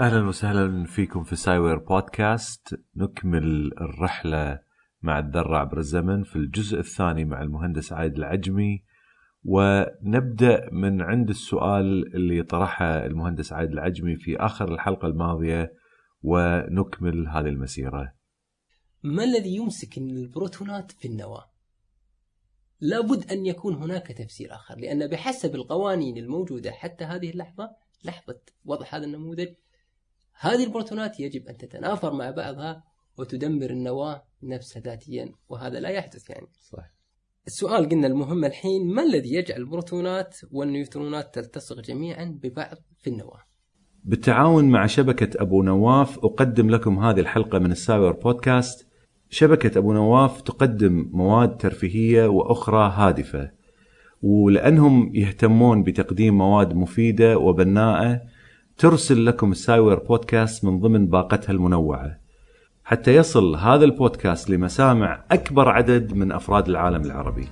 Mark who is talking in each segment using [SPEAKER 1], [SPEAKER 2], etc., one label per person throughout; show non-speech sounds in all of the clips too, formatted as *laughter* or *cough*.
[SPEAKER 1] أهلا وسهلا فيكم في Sciware Podcast نكمل الرحلة مع الذره عبر الزمن في الجزء الثاني مع المهندس عايد العجمي ونبدأ من عند السؤال اللي طرحه المهندس عايد العجمي في آخر الحلقة الماضية ونكمل هذه المسيرة.
[SPEAKER 2] ما الذي يمسك البروتونات في النواة؟ لابد أن يكون هناك تفسير آخر لأن بحسب القوانين الموجودة حتى هذه اللحظة لحظة وضع هذا النموذج هذه البروتونات يجب أن تتنافر مع بعضها وتدمر النواة نفسها ذاتيا وهذا لا يحدث يعني.
[SPEAKER 1] صح.
[SPEAKER 2] السؤال قلنا المهم الحين ما الذي يجعل البروتونات والنيوترونات تلتصق جميعا ببعض في النواة؟
[SPEAKER 1] بالتعاون مع شبكة أبو نواف أقدم لكم هذه الحلقة من ال Sciware Podcast. شبكة أبو نواف تقدم مواد ترفيهية وأخرى هادفة ولأنهم يهتمون بتقديم مواد مفيدة وبناءة ترسل لكم السايوير بودكاست من ضمن باقتها المنوعة. حتى يصل هذا البودكاست لمسامع أكبر عدد من أفراد العالم العربي.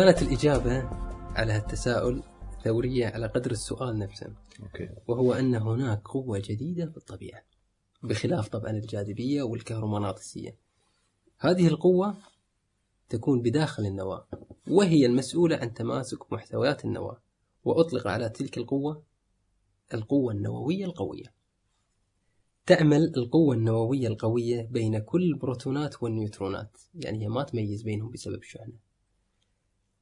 [SPEAKER 2] كانت الإجابة على هالتساؤل ثورية على قدر السؤال نفسه.
[SPEAKER 1] okay.
[SPEAKER 2] وهو أن هناك قوة جديدة في الطبيعة بخلاف طبعا الجاذبية والكهرومغناطيسية. هذه القوة تكون بداخل النواة وهي المسؤولة عن تماسك محتويات النواة وأطلق على تلك القوة القوة النووية القوية. تعمل القوة النووية القوية بين كل البروتونات والنيوترونات يعني هي ما تميز بينهم بسبب الشحنة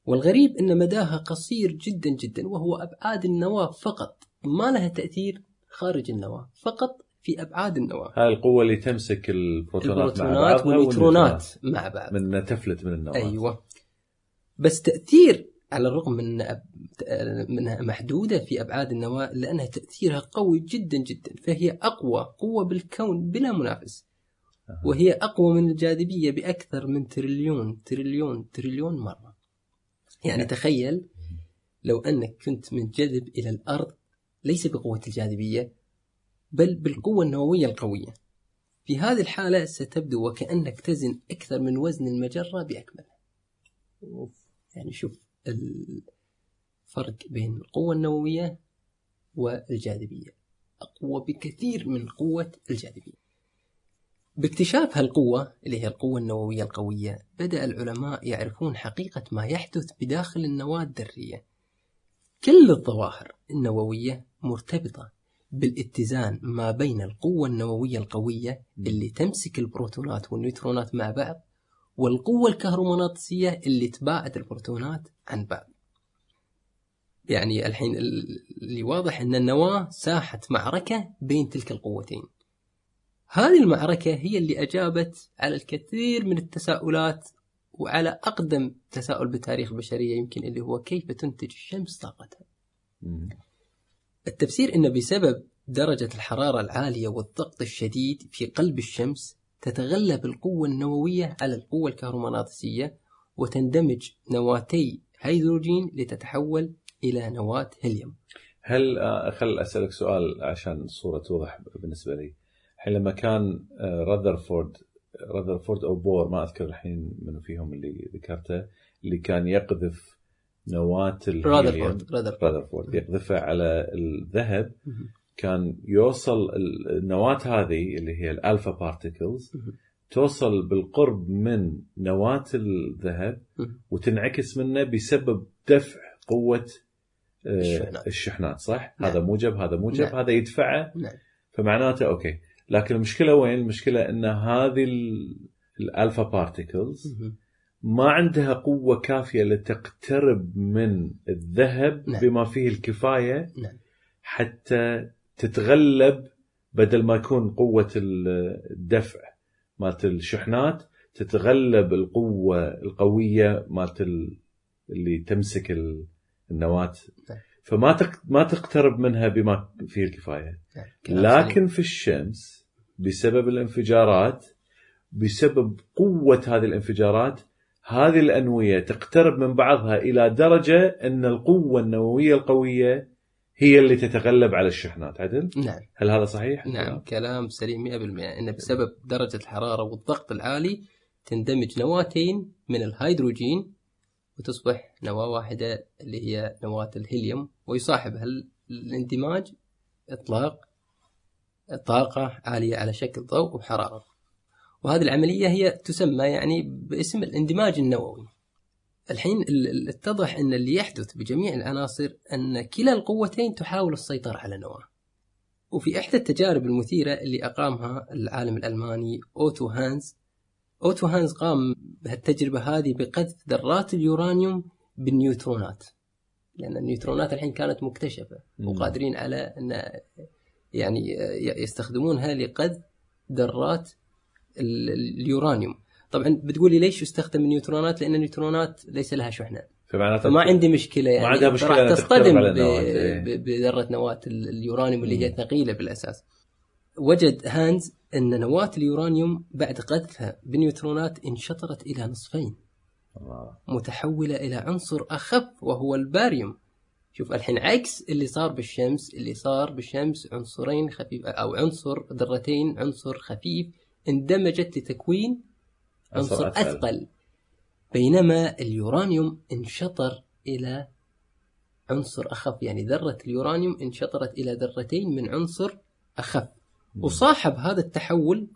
[SPEAKER 2] والغريب أن مداها قصير جدا جدا وهو أبعاد النواة فقط. ما لها تأثير خارج النواة فقط في أبعاد النواة
[SPEAKER 1] هاي القوة اللي تمسك البروتونات, مع
[SPEAKER 2] البروتونات
[SPEAKER 1] بعضها
[SPEAKER 2] والنيوترونات مع بعض.
[SPEAKER 1] من تفلت من النواة
[SPEAKER 2] أيوة. بس تأثير على الرغم من إنها محدودة في أبعاد النواة لأنها تأثيرها قوي جدا جدا فهي أقوى قوة بالكون بلا منافس. وهي أقوى من الجاذبية بأكثر من تريليون تريليون تريليون مرة. يعني تخيل لو أنك كنت منجذب إلى الأرض ليس بقوة الجاذبية بل بالقوة النووية القوية. في هذه الحالة ستبدو وكأنك تزن أكثر من وزن المجرة بأكملها يعني شوف الفرق بين القوة النووية والجاذبية. أقوى بكثير من قوة الجاذبية. باكتشاف هالقوة اللي هي القوة النووية القوية بدأ العلماء يعرفون حقيقة ما يحدث بداخل النواة الذرية. كل الظواهر النووية مرتبطة بالاتزان ما بين القوة النووية القوية اللي تمسك البروتونات والنيوترونات مع بعض والقوة الكهرومغناطيسية اللي تباعد البروتونات عن بعض. يعني الحين اللي واضح أن النواة ساحة معركة بين تلك القوتين. هذه المعركة هي اللي أجابت على الكثير من التساؤلات وعلى أقدم تساؤل بتاريخ البشرية يمكن اللي هو كيف تنتج الشمس طاقتها؟ التفسير أنه بسبب درجة الحرارة العالية والضغط الشديد في قلب الشمس تتغلب القوة النووية على القوة الكهرومغناطيسية وتندمج نواتي هيدروجين لتتحول إلى نواة هيليوم.
[SPEAKER 1] هل آه، خل أسألك سؤال عشان الصورة توضح بالنسبة لي. الحين لما كان آه، راذرفورد راذرفورد أو بور ما أذكر الحين منو فيهم اللي ذكرته اللي كان يقذف نواة
[SPEAKER 2] راذرفورد راذرفورد
[SPEAKER 1] راذرفورد يقذفها على الذهب. كان يوصل ال- النواة هذه اللي هي ال alpha
[SPEAKER 2] particles.
[SPEAKER 1] توصل بالقرب من نواة الذهب. وتنعكس منه بسبب دفع قوة آه،
[SPEAKER 2] الشحنات.
[SPEAKER 1] الشحنات صح؟
[SPEAKER 2] نعم.
[SPEAKER 1] هذا موجب هذا موجب
[SPEAKER 2] نعم.
[SPEAKER 1] هذا يدفعه
[SPEAKER 2] نعم
[SPEAKER 1] فمعناته okay لكن المشكلة وين؟ المشكلة إن هذه ال- ال alpha
[SPEAKER 2] particles.
[SPEAKER 1] ما عندها قوة كافية لتقترب من الذهب
[SPEAKER 2] نعم.
[SPEAKER 1] بما فيه الكفاية
[SPEAKER 2] نعم
[SPEAKER 1] حتى تتغلب بدل ما يكون قوة ال- الدفع مالت الشحنات تتغلب القوة القوية مالت ال- اللي تمسك ال- النواة
[SPEAKER 2] نعم.
[SPEAKER 1] فما ما تقترب منها بما فيه
[SPEAKER 2] الكفاية.
[SPEAKER 1] لكن في الشمس بسبب الانفجارات بسبب قوة هذه الانفجارات هذه الأنوية تقترب من بعضها إلى درجة أن القوة النووية القوية هي اللي تتغلب على الشحنات عدل؟
[SPEAKER 2] نعم
[SPEAKER 1] هل هذا صحيح؟
[SPEAKER 2] نعم كلام سليم 100% إن بسبب درجة الحرارة والضغط العالي تندمج نواتين من الهيدروجين وتصبح نواة واحدة اللي هي نواة الهيليوم ويصاحبها ال- الاندماج اطلاق طاقة عالية على شكل ضوء وحرارة. وهذه العملية هي تسمى يعني باسم الاندماج النووي. الحين ال- ال- اتضح أن اللي يحدث بجميع العناصر أن كلا القوتين تحاول السيطرة على نواة. وفي إحدى التجارب المثيرة اللي أقامها العالم الألماني أوتو هان أوتو هان قام بهالتجربة هذه بقذف ذرات اليورانيوم بالنيوترونات لأن النيوترونات الحين كانت مكتشفة. وقادرين على أن يعني يستخدمونها لقذف ذرات ال- اليورانيوم طبعا بتقولي ليش يستخدم النيوترونات لأن النيوترونات ليس لها شحنة
[SPEAKER 1] فمعناته
[SPEAKER 2] فما عندي مشكلة يعني
[SPEAKER 1] عندها مشكلة
[SPEAKER 2] راح تصطدم
[SPEAKER 1] إيه.
[SPEAKER 2] ب- بذرة نواة ال- اليورانيوم اللي هي
[SPEAKER 1] مم.
[SPEAKER 2] ثقيله بالأساس. وجد هانز أن نواة اليورانيوم بعد قذفها بنيوترونات انشطرت إلى نصفين. متحولة إلى عنصر أخف وهو الباريوم. شوف الحين عكس اللي صار بالشمس اللي صار بالشمس عنصرين خفيف أو عنصر ذرتين عنصر خفيف اندمجت لتكوين
[SPEAKER 1] عنصر
[SPEAKER 2] عنصر
[SPEAKER 1] أثقل.
[SPEAKER 2] أثقل بينما اليورانيوم انشطر إلى عنصر أخف يعني ذرة اليورانيوم انشطرت إلى ذرتين من عنصر أخف وصاحب هذا التحول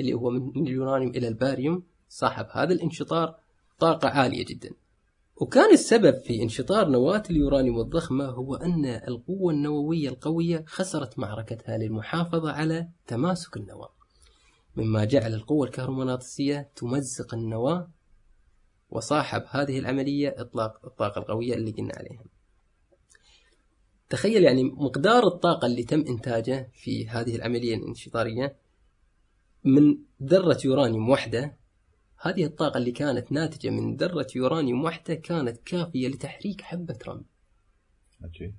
[SPEAKER 2] اللي هو من من اليورانيوم إلى الباريوم صاحب هذا الانشطار طاقة عالية جدا. وكان السبب في انشطار نواة اليورانيوم الضخمة هو أن القوة النووية القوية خسرت معركتها للمحافظة على تماسك النواة. مما جعل القوة الكهرومغناطيسية تمزق النواة وصاحب هذه العملية إطلاق الطاقة القوية اللي قلنا عليها. تخيل يعني مقدار الطاقة اللي تم إنتاجه في هذه العملية الانشطارية من ذرة يورانيوم واحدة هذه الطاقة اللي كانت ناتجة من ذرة يورانيوم واحدة كانت كافية لتحريك حبة رمل.
[SPEAKER 1] عجيب.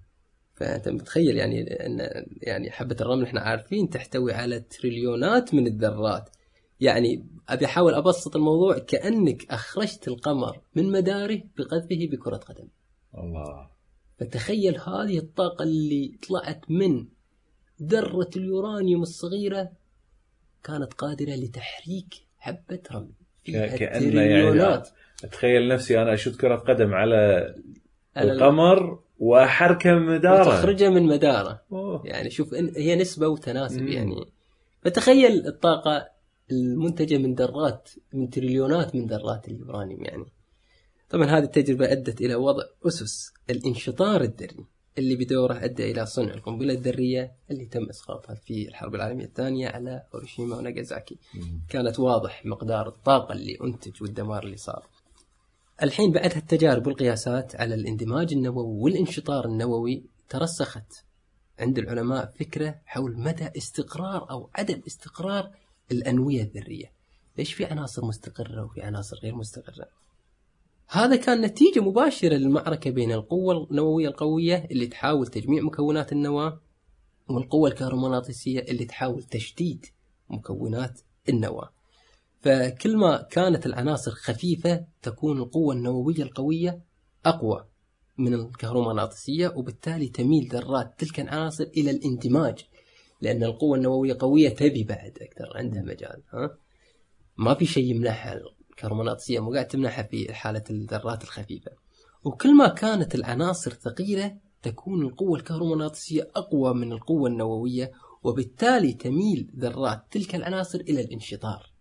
[SPEAKER 2] فأنت متخيل يعني إن يعني حبة الرمل إحنا عارفين تحتوي على تريليونات من الذرات. يعني أبي أحاول أبسط الموضوع كأنك أخرجت القمر من مداره بقذفه بكرة قدم.
[SPEAKER 1] الله.
[SPEAKER 2] فتخيل هذه الطاقة اللي طلعت من ذرة اليورانيوم الصغيرة كانت قادرة لتحريك حبة رمل
[SPEAKER 1] كأنه يعني أتخيل نفسي أنا اشوت كرة قدم على القمر وأحركه من مدارة.
[SPEAKER 2] وتخرجها من مدارة.
[SPEAKER 1] أوه.
[SPEAKER 2] يعني شوف إن هي نسبة وتناسب
[SPEAKER 1] مم.
[SPEAKER 2] يعني. فتخيل الطاقة المنتجة من ذرات من تريليونات من ذرات اليورانيوم يعني. طبعا هذه التجربة أدت إلى وضع أسس الانشطار الذري اللي بدوره أدى إلى صنع القنبلة الذرية اللي تم إسقاطها في الحرب العالمية الثانية على هيروشيما وناغازاكي
[SPEAKER 1] مم.
[SPEAKER 2] كانت واضح مقدار الطاقة اللي أنتج والدمار اللي صار. الحين بعد هالتجارب والقياسات على الاندماج النووي والانشطار النووي ترسخت عند العلماء فكرة حول مدى استقرار أو عدم استقرار الأنوية الذرية. ليش في عناصر مستقرة وفي عناصر غير مستقرة؟ هذا كان نتيجة مباشرة للمعركة بين القوة النووية القوية اللي تحاول تجميع مكونات النواة والقوة الكهرومغناطيسية اللي تحاول تشتيت مكونات النواة. فكل ما كانت العناصر خفيفة تكون القوة النووية القوية أقوى من الكهرومغناطيسية وبالتالي تميل ذرات تلك العناصر إلى الاندماج لأن القوة النووية قوية تبي بعد أكثر عندها مجال ها؟ ما في شيء يمنعها الكهرومغناطيسية مو قاعد تمنعها في حالة الذرات الخفيفة. وكل ما كانت العناصر ثقيلة تكون القوة الكهرومغناطيسية أقوى من القوة النووية وبالتالي تميل ذرات تلك العناصر إلى الانشطار.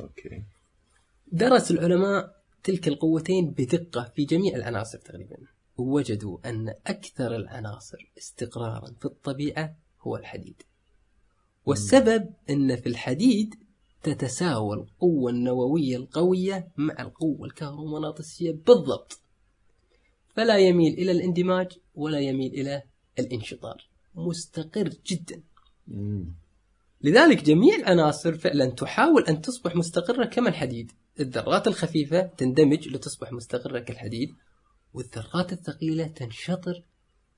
[SPEAKER 1] أوكي.
[SPEAKER 2] درس العلماء تلك القوتين بدقة في جميع العناصر تقريبا ووجدوا أن أكثر العناصر استقرارا في الطبيعة هو الحديد. والسبب أن في الحديد تتساوى القوة النووية القوية مع القوة الكهرومغناطيسية بالضبط. فلا يميل إلى الاندماج ولا يميل إلى الانشطار. مستقر جدا.
[SPEAKER 1] مم.
[SPEAKER 2] لذلك جميع العناصر فعلا تحاول أن تصبح مستقرة كما الحديد الذرات الخفيفة تندمج لتصبح مستقرة كالحديد والذرات الثقيلة تنشطر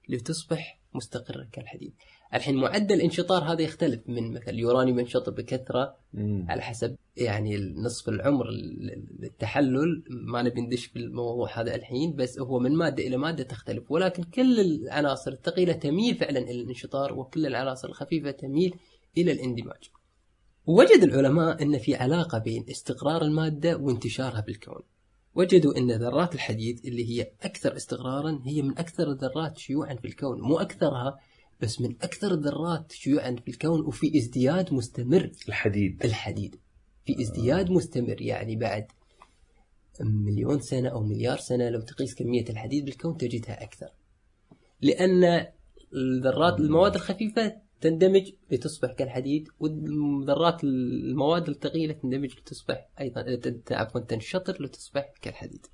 [SPEAKER 2] لتصبح مستقرة كالحديد. الحين معدل الانشطار هذا يختلف من مثلا اليورانيوم ينشطر بكثرة
[SPEAKER 1] مم.
[SPEAKER 2] على حسب يعني نصف العمر للتحلل ما نبي ندش في الموضوع هذا الحين بس هو من مادة إلى مادة تختلف. ولكن كل العناصر الثقيلة تميل فعلا إلى الانشطار وكل العناصر الخفيفة تميل إلى الاندماج. وجد العلماء أن في علاقة بين استقرار المادة وانتشارها بالكون. وجدوا أن ذرات الحديد اللي هي أكثر استقرارا هي من أكثر الذرات شيوعا في الكون مو أكثرها بس من أكثر الذرات شيوعا في الكون وفي ازدياد مستمر.
[SPEAKER 1] الحديد.
[SPEAKER 2] الحديد. في ازدياد مستمر. يعني بعد مليون سنة أو مليار سنة لو تقيس كمية الحديد بالكون تجدها أكثر. لأن الذرات المواد الخفيفة تندمج لتصبح كالحديد والذرات المواد الثقيلة تندمج لتصبح أيضا عفوا تنشطر لتصبح كالحديد.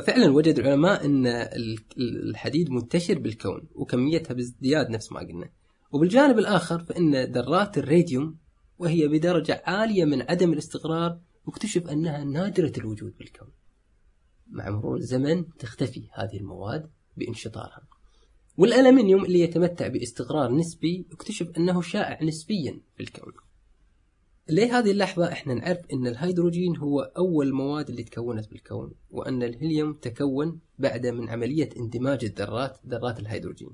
[SPEAKER 2] ففعلا وجد العلماء ال- الحديد منتشر بالكون وكميتها بازدياد نفس ما قلنا. وبالجانب الآخر فإن ذرات الراديوم وهي بدرجة عالية من عدم الاستقرار واكتشف أنها نادرة الوجود بالكون. مع مرور الزمن تختفي هذه المواد بانشطارها. والألمنيوم اللي يتمتع باستقرار نسبي اكتشف أنه شائع نسبيا في الكون لهذه اللحظة إحنا نعرف أن الهيدروجين هو أول مواد اللي تكونت بالكون وأن الهيليوم تكون بعد من عملية اندماج الذرات ذرات الهيدروجين.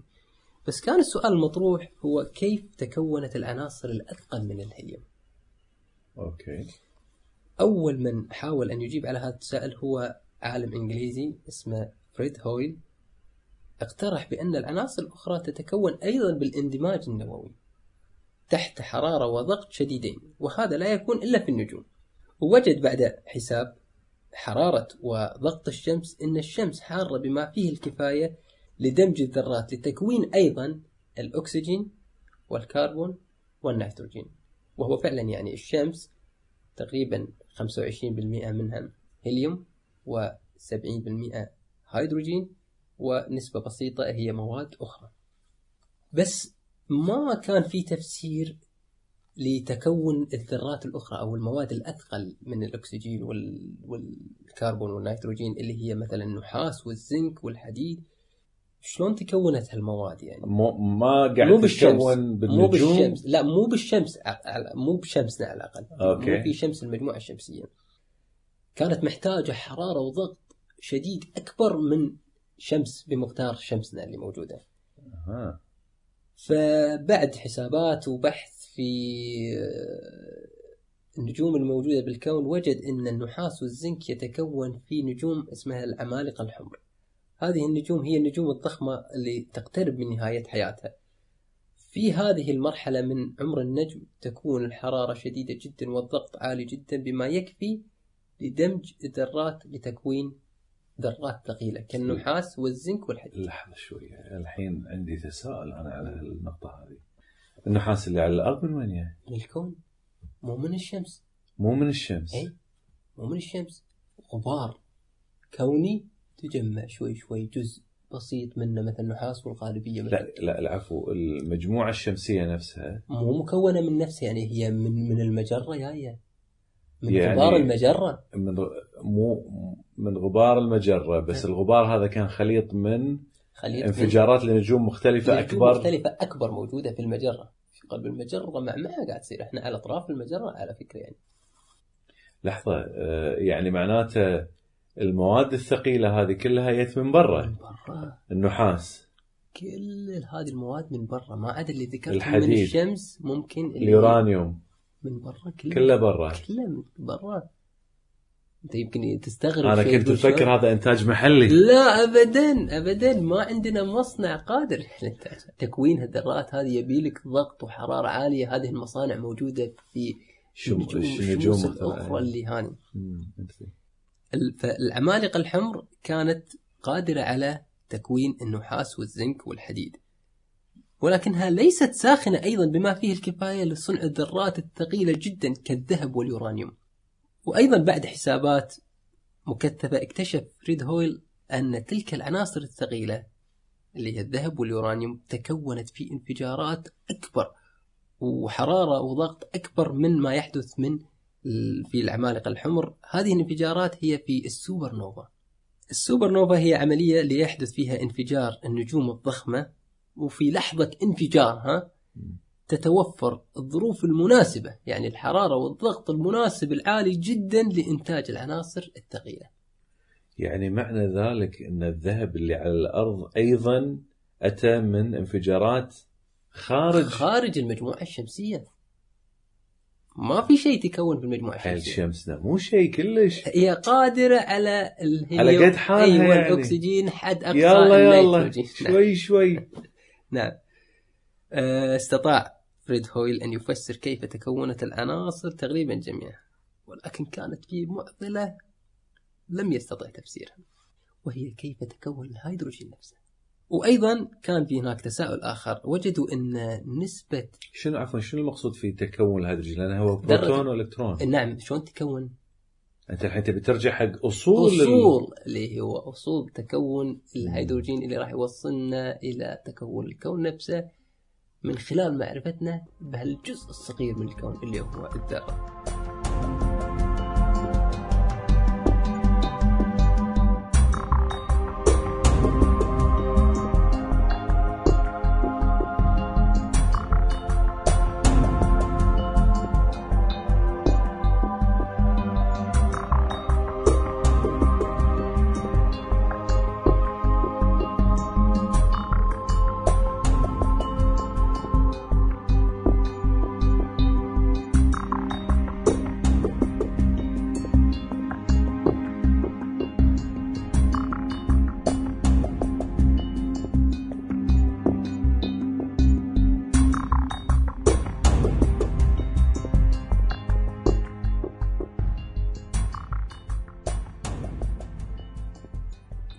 [SPEAKER 2] بس كان السؤال المطروح هو كيف تكونت العناصر الأثقل من الهيليوم؟
[SPEAKER 1] Okay.
[SPEAKER 2] أول من حاول أن يجيب على هذا السؤال هو عالم إنجليزي اسمه فريد هويل. اقترح بأن العناصر الأخرى تتكون أيضا بالاندماج النووي. تحت حرارة وضغط شديدين وهذا لا يكون إلا في النجوم. ووجد بعد حساب حرارة وضغط الشمس أن الشمس حارة بما فيه الكفاية لدمج الذرات لتكوين أيضا الأكسجين والكربون والنيتروجين. وهو فعلا يعني الشمس تقريبا 25% منها هيليوم و70% هيدروجين ونسبة بسيطة هي مواد أخرى. بس ما كان في تفسير لتكون الذرات الأخرى أو المواد الأثقل من الأكسجين وال... والكربون والنيتروجين اللي هي مثلا النحاس والزنك والحديد. شلون تكونت هالمواد يعني؟
[SPEAKER 1] مو ما قاعد
[SPEAKER 2] مو بالشمس.
[SPEAKER 1] تتكون بالنجوم؟
[SPEAKER 2] مو بالشمس. لا مو بالشمس مو بشمسنا على الأقل.
[SPEAKER 1] أوكي.
[SPEAKER 2] مو في شمس المجموعة الشمسية. كانت محتاجة حرارة وضغط شديد أكبر من شمس بمقدار شمسنا اللي موجودة.
[SPEAKER 1] ها.
[SPEAKER 2] فبعد حسابات وبحث في آه، النجوم الموجودة بالكون وجد أن النحاس والزنك يتكون في نجوم اسمها العمالقة الحمر. هذه النجوم هي النجوم الضخمة اللي تقترب من نهاية حياتها. في هذه المرحلة من عمر النجم تكون الحرارة شديدة جدا والضغط عالي جدا بما يكفي لدمج الذرات لتكوين ذرات ثقيلة كالنحاس والزنك والحديد.
[SPEAKER 1] لحظة شوي. الحين عندي تساؤل أنا على النقطة هذه. النحاس اللي على الأرض من وين جاي؟
[SPEAKER 2] من الكون. مو من الشمس.
[SPEAKER 1] مو من الشمس.
[SPEAKER 2] اي مو من الشمس. غبار كوني تجمع شوي شوي جزء بسيط منه مثل النحاس والغالبية مثل
[SPEAKER 1] لا لا العفو المجموعة الشمسية نفسها
[SPEAKER 2] مو مكونة من نفسها يعني هي من من المجرة جاية. من
[SPEAKER 1] يعني-
[SPEAKER 2] غبار المجرة؟
[SPEAKER 1] من غ- مو من غبار المجرة بس الغبار هذا كان خليط من
[SPEAKER 2] خليط
[SPEAKER 1] انفجارات لنجوم مختلفة
[SPEAKER 2] من
[SPEAKER 1] أكبر.
[SPEAKER 2] مختلفة أكبر موجودة في المجرة في قلب المجرة معمعة قاعد تصير. إحنا على أطراف المجرة على فكرة يعني.
[SPEAKER 1] لحظة آه، يعني معناته المواد الثقيلة هذه كلها جت من برا.
[SPEAKER 2] من برا.
[SPEAKER 1] النحاس.
[SPEAKER 2] كل هذه المواد من برا. ما عدا اللي ذكرت من. الشمس ممكن
[SPEAKER 1] اليورانيوم.
[SPEAKER 2] من برا كله.
[SPEAKER 1] كله برا.
[SPEAKER 2] كله من برا. انت يمكن تستغرب أنا
[SPEAKER 1] كنت؟ أفكر هذا إنتاج محلي.
[SPEAKER 2] لا ابدا ابدا. ما عندنا مصنع قادر. *laughs* للإنتاج. تكوين الذرات هذه يبي لك ضغط وحرارة عالية. هذه المصانع موجودة في النجوم الأخرى
[SPEAKER 1] يعني.
[SPEAKER 2] اللي هاني. فالعمالقة الحمر كانت قادرة على تكوين النحاس والزنك والحديد. ولكنها ليست ساخنة أيضا بما فيه الكفاية لصنع الذرات الثقيلة جدا كالذهب واليورانيوم. وأيضا بعد حسابات مكثفه اكتشف فريد هويل أن تلك العناصر الثقيلة اللي هي الذهب واليورانيوم تكونت في انفجارات أكبر وحرارة وضغط أكبر من ما يحدث من في العمالقة الحمر. هذه الانفجارات هي في السوبر نوفا السوبر نوفا هي عملية ليحدث فيها انفجار النجوم الضخمة وفي لحظة انفجارها تتوفر الظروف المناسبة يعني الحرارة والضغط المناسب العالي جدا لإنتاج العناصر الثقيلة.
[SPEAKER 1] يعني معنى ذلك إن الذهب اللي على الأرض أيضا أتى من انفجارات خارج
[SPEAKER 2] خارج المجموعة الشمسية. ما في شيء تكون في المجموعة
[SPEAKER 1] حيل
[SPEAKER 2] الشمسية.
[SPEAKER 1] شمسنا. مو شيء كلش.
[SPEAKER 2] هي قادرة على الهيليوم.
[SPEAKER 1] على قد حالها
[SPEAKER 2] أيوة
[SPEAKER 1] يعني.
[SPEAKER 2] الأكسجين حد أقصى
[SPEAKER 1] يلا يلا. شوي شوي.
[SPEAKER 2] نعم. آه، استطاع فريد هويل أن يفسر كيف تكونت العناصر تقريبا جميعها ولكن كانت في معضلة لم يستطع تفسيرها وهي كيف تكون الهيدروجين نفسه. وأيضا كان في هناك تساؤل آخر وجدوا أن نسبة
[SPEAKER 1] شنو عفوا شنو المقصود في تكون الهيدروجين؟ لأنه هو بروتون وإلكترون.
[SPEAKER 2] نعم شلون تكون؟
[SPEAKER 1] أنت الحين تبي ترجع حق أصول
[SPEAKER 2] أصول اللي هو أصول تكون الهيدروجين اللي راح يوصلنا إلى تكون الكون نفسه من خلال معرفتنا بهالجزء الصغير من الكون اللي هو الذرة.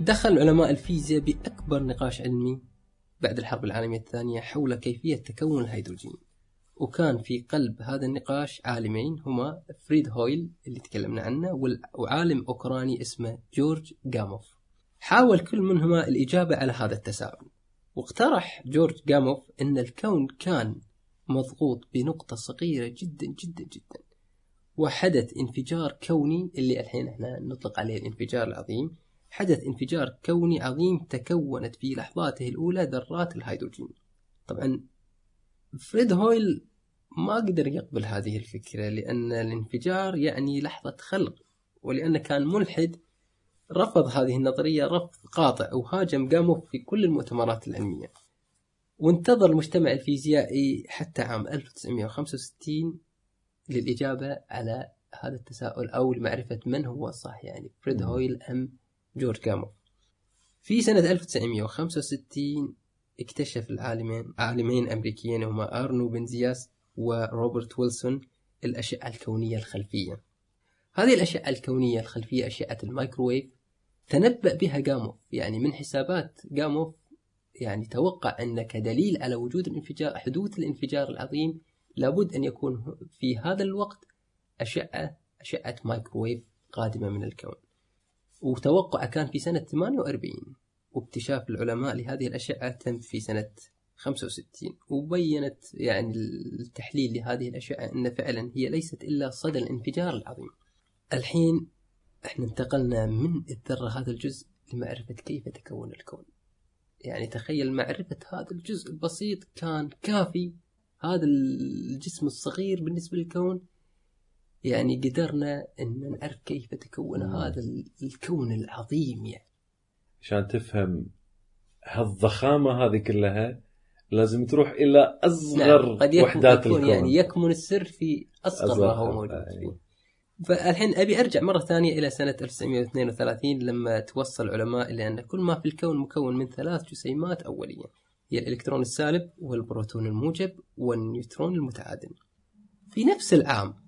[SPEAKER 2] دخل علماء الفيزياء بأكبر نقاش علمي بعد الحرب العالمية الثانية حول كيفية تكون الهيدروجين. وكان في قلب هذا النقاش عالمين هما فريد هويل اللي تكلمنا عنه وعالم أوكراني اسمه جورج جاموف. حاول كل منهما الإجابة على هذا التساؤل. واقترح جورج جاموف إن الكون كان مضغوط بنقطة صغيرة جدا جدا جدا. وحدث انفجار كوني اللي الحين إحنا نطلق عليه الانفجار العظيم حدث انفجار كوني عظيم تكونت في لحظاته الأولى ذرات الهيدروجين. طبعا فريد هويل ما قدر يقبل هذه الفكرة لأن الانفجار يعني لحظة خلق ولأنه كان ملحد رفض هذه النظرية رفض قاطع وهاجم جاموف في كل المؤتمرات العلمية. وانتظر المجتمع الفيزيائي حتى عام 1965 للإجابة على هذا التساؤل أو لمعرفة من هو الصح يعني فريد. هويل أم جورج جاموف في سنة 1965 اكتشف العالمين عالمين أمريكيين هما أرنو بنزياس وروبرت ويلسون الأشعة الكونية الخلفية. هذه الأشعة الكونية الخلفية أشعة الميكروويف تنبأ بها جاموف. يعني من حسابات جاموف يعني توقع أن كدليل على وجود الانفجار حدوث الانفجار العظيم لابد أن يكون في هذا الوقت أشعة أشعة مايكروويف قادمة من الكون. وتوقعه كان في سنة 48 واكتشاف العلماء لهذه الأشعة تم في سنة 65 وبينت يعني التحليل لهذه الأشعة أن فعلا هي ليست إلا صدى الانفجار العظيم. الحين إحنا انتقلنا من الذرة هذا الجزء لمعرفة كيف تكون الكون. يعني تخيل معرفة هذا الجزء البسيط كان كافي هذا الجسم الصغير بالنسبة للكون يعني قدرنا إن نعرف كيف تكون. هذا الكون العظيم يعني
[SPEAKER 1] عشان تفهم هالضخامة هذه كلها لازم تروح إلى أصغر
[SPEAKER 2] نعم، قد يكون
[SPEAKER 1] وحدات
[SPEAKER 2] يكون
[SPEAKER 1] الكون
[SPEAKER 2] يعني يكمن السر في أصغر ما هو موجود
[SPEAKER 1] آه،
[SPEAKER 2] فيه. فالحين أبي أرجع مرة ثانية إلى سنة 1932 لما توصل العلماء إلى أن كل ما في الكون مكون من ثلاث جسيمات أولية هي الإلكترون السالب والبروتون الموجب والنيوترون المتعادل. في نفس العام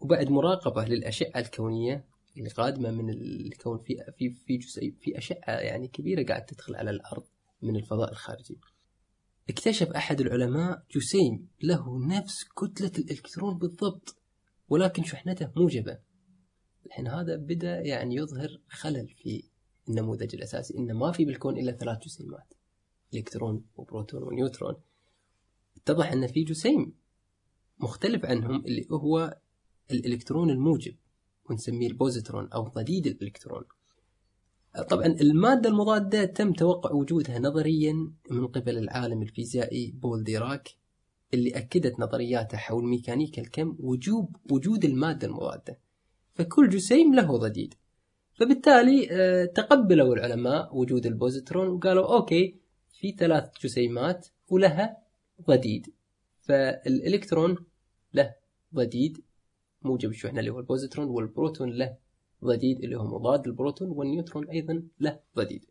[SPEAKER 2] وبعد مراقبة للاشعه الكونية اللي قادمة من الكون في في في جزيء في اشعه يعني كبيرة قاعد تدخل على الأرض من الفضاء الخارجي. اكتشف أحد العلماء جسيم له نفس كتلة الإلكترون بالضبط ولكن شحنته موجبة. الحين هذا بدأ يعني يظهر خلل في النموذج الأساسي إنه ما في بالكون إلا ثلاث جسيمات. إلكترون وبروتون ونيوترون. اتضح إن في جسيم مختلف عنهم اللي هو الإلكترون الموجب ونسميه البوزيترون أو ضديد الإلكترون. طبعا المادة المضادة تم توقع وجودها نظريا من قبل العالم الفيزيائي بول ديراك اللي أكدت نظرياته حول ميكانيكا الكم وجوب وجود المادة المضادة. فكل جسيم له ضديد. فبالتالي آه، تقبلوا العلماء وجود البوزيترون وقالوا okay في ثلاث جسيمات ولها ضديد. فالإلكترون له ضديد. موجب الشحنة اللي هو البوزيترون والبروتون له ضديد اللي هو مضاد البروتون والنيوترون أيضا له ضديد.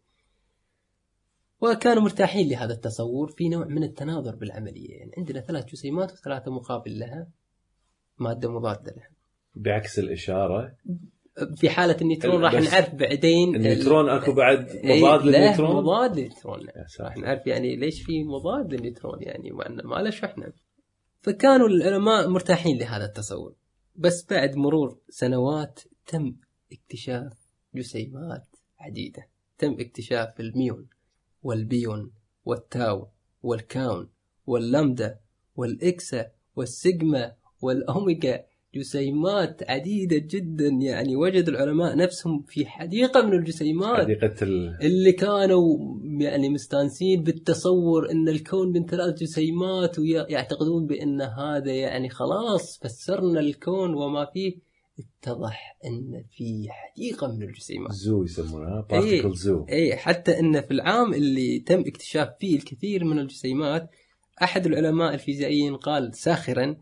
[SPEAKER 2] وكانوا مرتاحين لهذا التصور في نوع من التناظر بالعملية. يعني عندنا ثلاث جسيمات وثلاثة مقابل لها مادة مضادة لها.
[SPEAKER 1] بعكس الإشارة.
[SPEAKER 2] في حالة النيوترون راح نعرف بعدين
[SPEAKER 1] النيوترون أكو بعد
[SPEAKER 2] إيه،
[SPEAKER 1] مضاد للنيوترون؟
[SPEAKER 2] مضاد للنيوترون. راح نعرف يعني ليش في مضاد للنيوترون يعني مع انه ما له شحنة. فكانوا العلماء مرتاحين لهذا التصور. بس بعد مرور سنوات تم اكتشاف جسيمات عديدة. تم اكتشاف الميون والبيون والتاو والكاون واللمدا والإكسا والسيجما والأوميجا جسيمات عديدة جدا يعني وجد العلماء نفسهم في حديقة من الجسيمات.
[SPEAKER 1] حديقة ال...
[SPEAKER 2] اللي كانوا يعني مستانسين بالتصور إن الكون من ثلاث جسيمات ويعتقدون بأن هذا يعني خلاص فسرنا الكون وما فيه. اتضح إن في حديقة من الجسيمات.
[SPEAKER 1] zoo يسمونها. particle zoo
[SPEAKER 2] اي حتى إن في العام اللي تم اكتشاف فيه الكثير من الجسيمات أحد العلماء الفيزيائيين قال ساخرا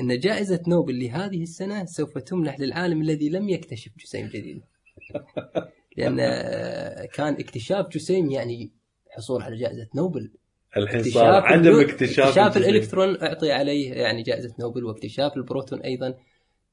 [SPEAKER 2] إن جائزة نوبل لهذه السنة سوف تمنح للعالم الذي لم يكتشف جسيم جديد. *laughs* لأن آه، كان اكتشاف جسيم يعني حصول على جائزة نوبل.
[SPEAKER 1] الحين صار عدم اكتشاف
[SPEAKER 2] اكتشاف. الإلكترون أعطي عليه يعني جائزة نوبل واكتشاف البروتون أيضا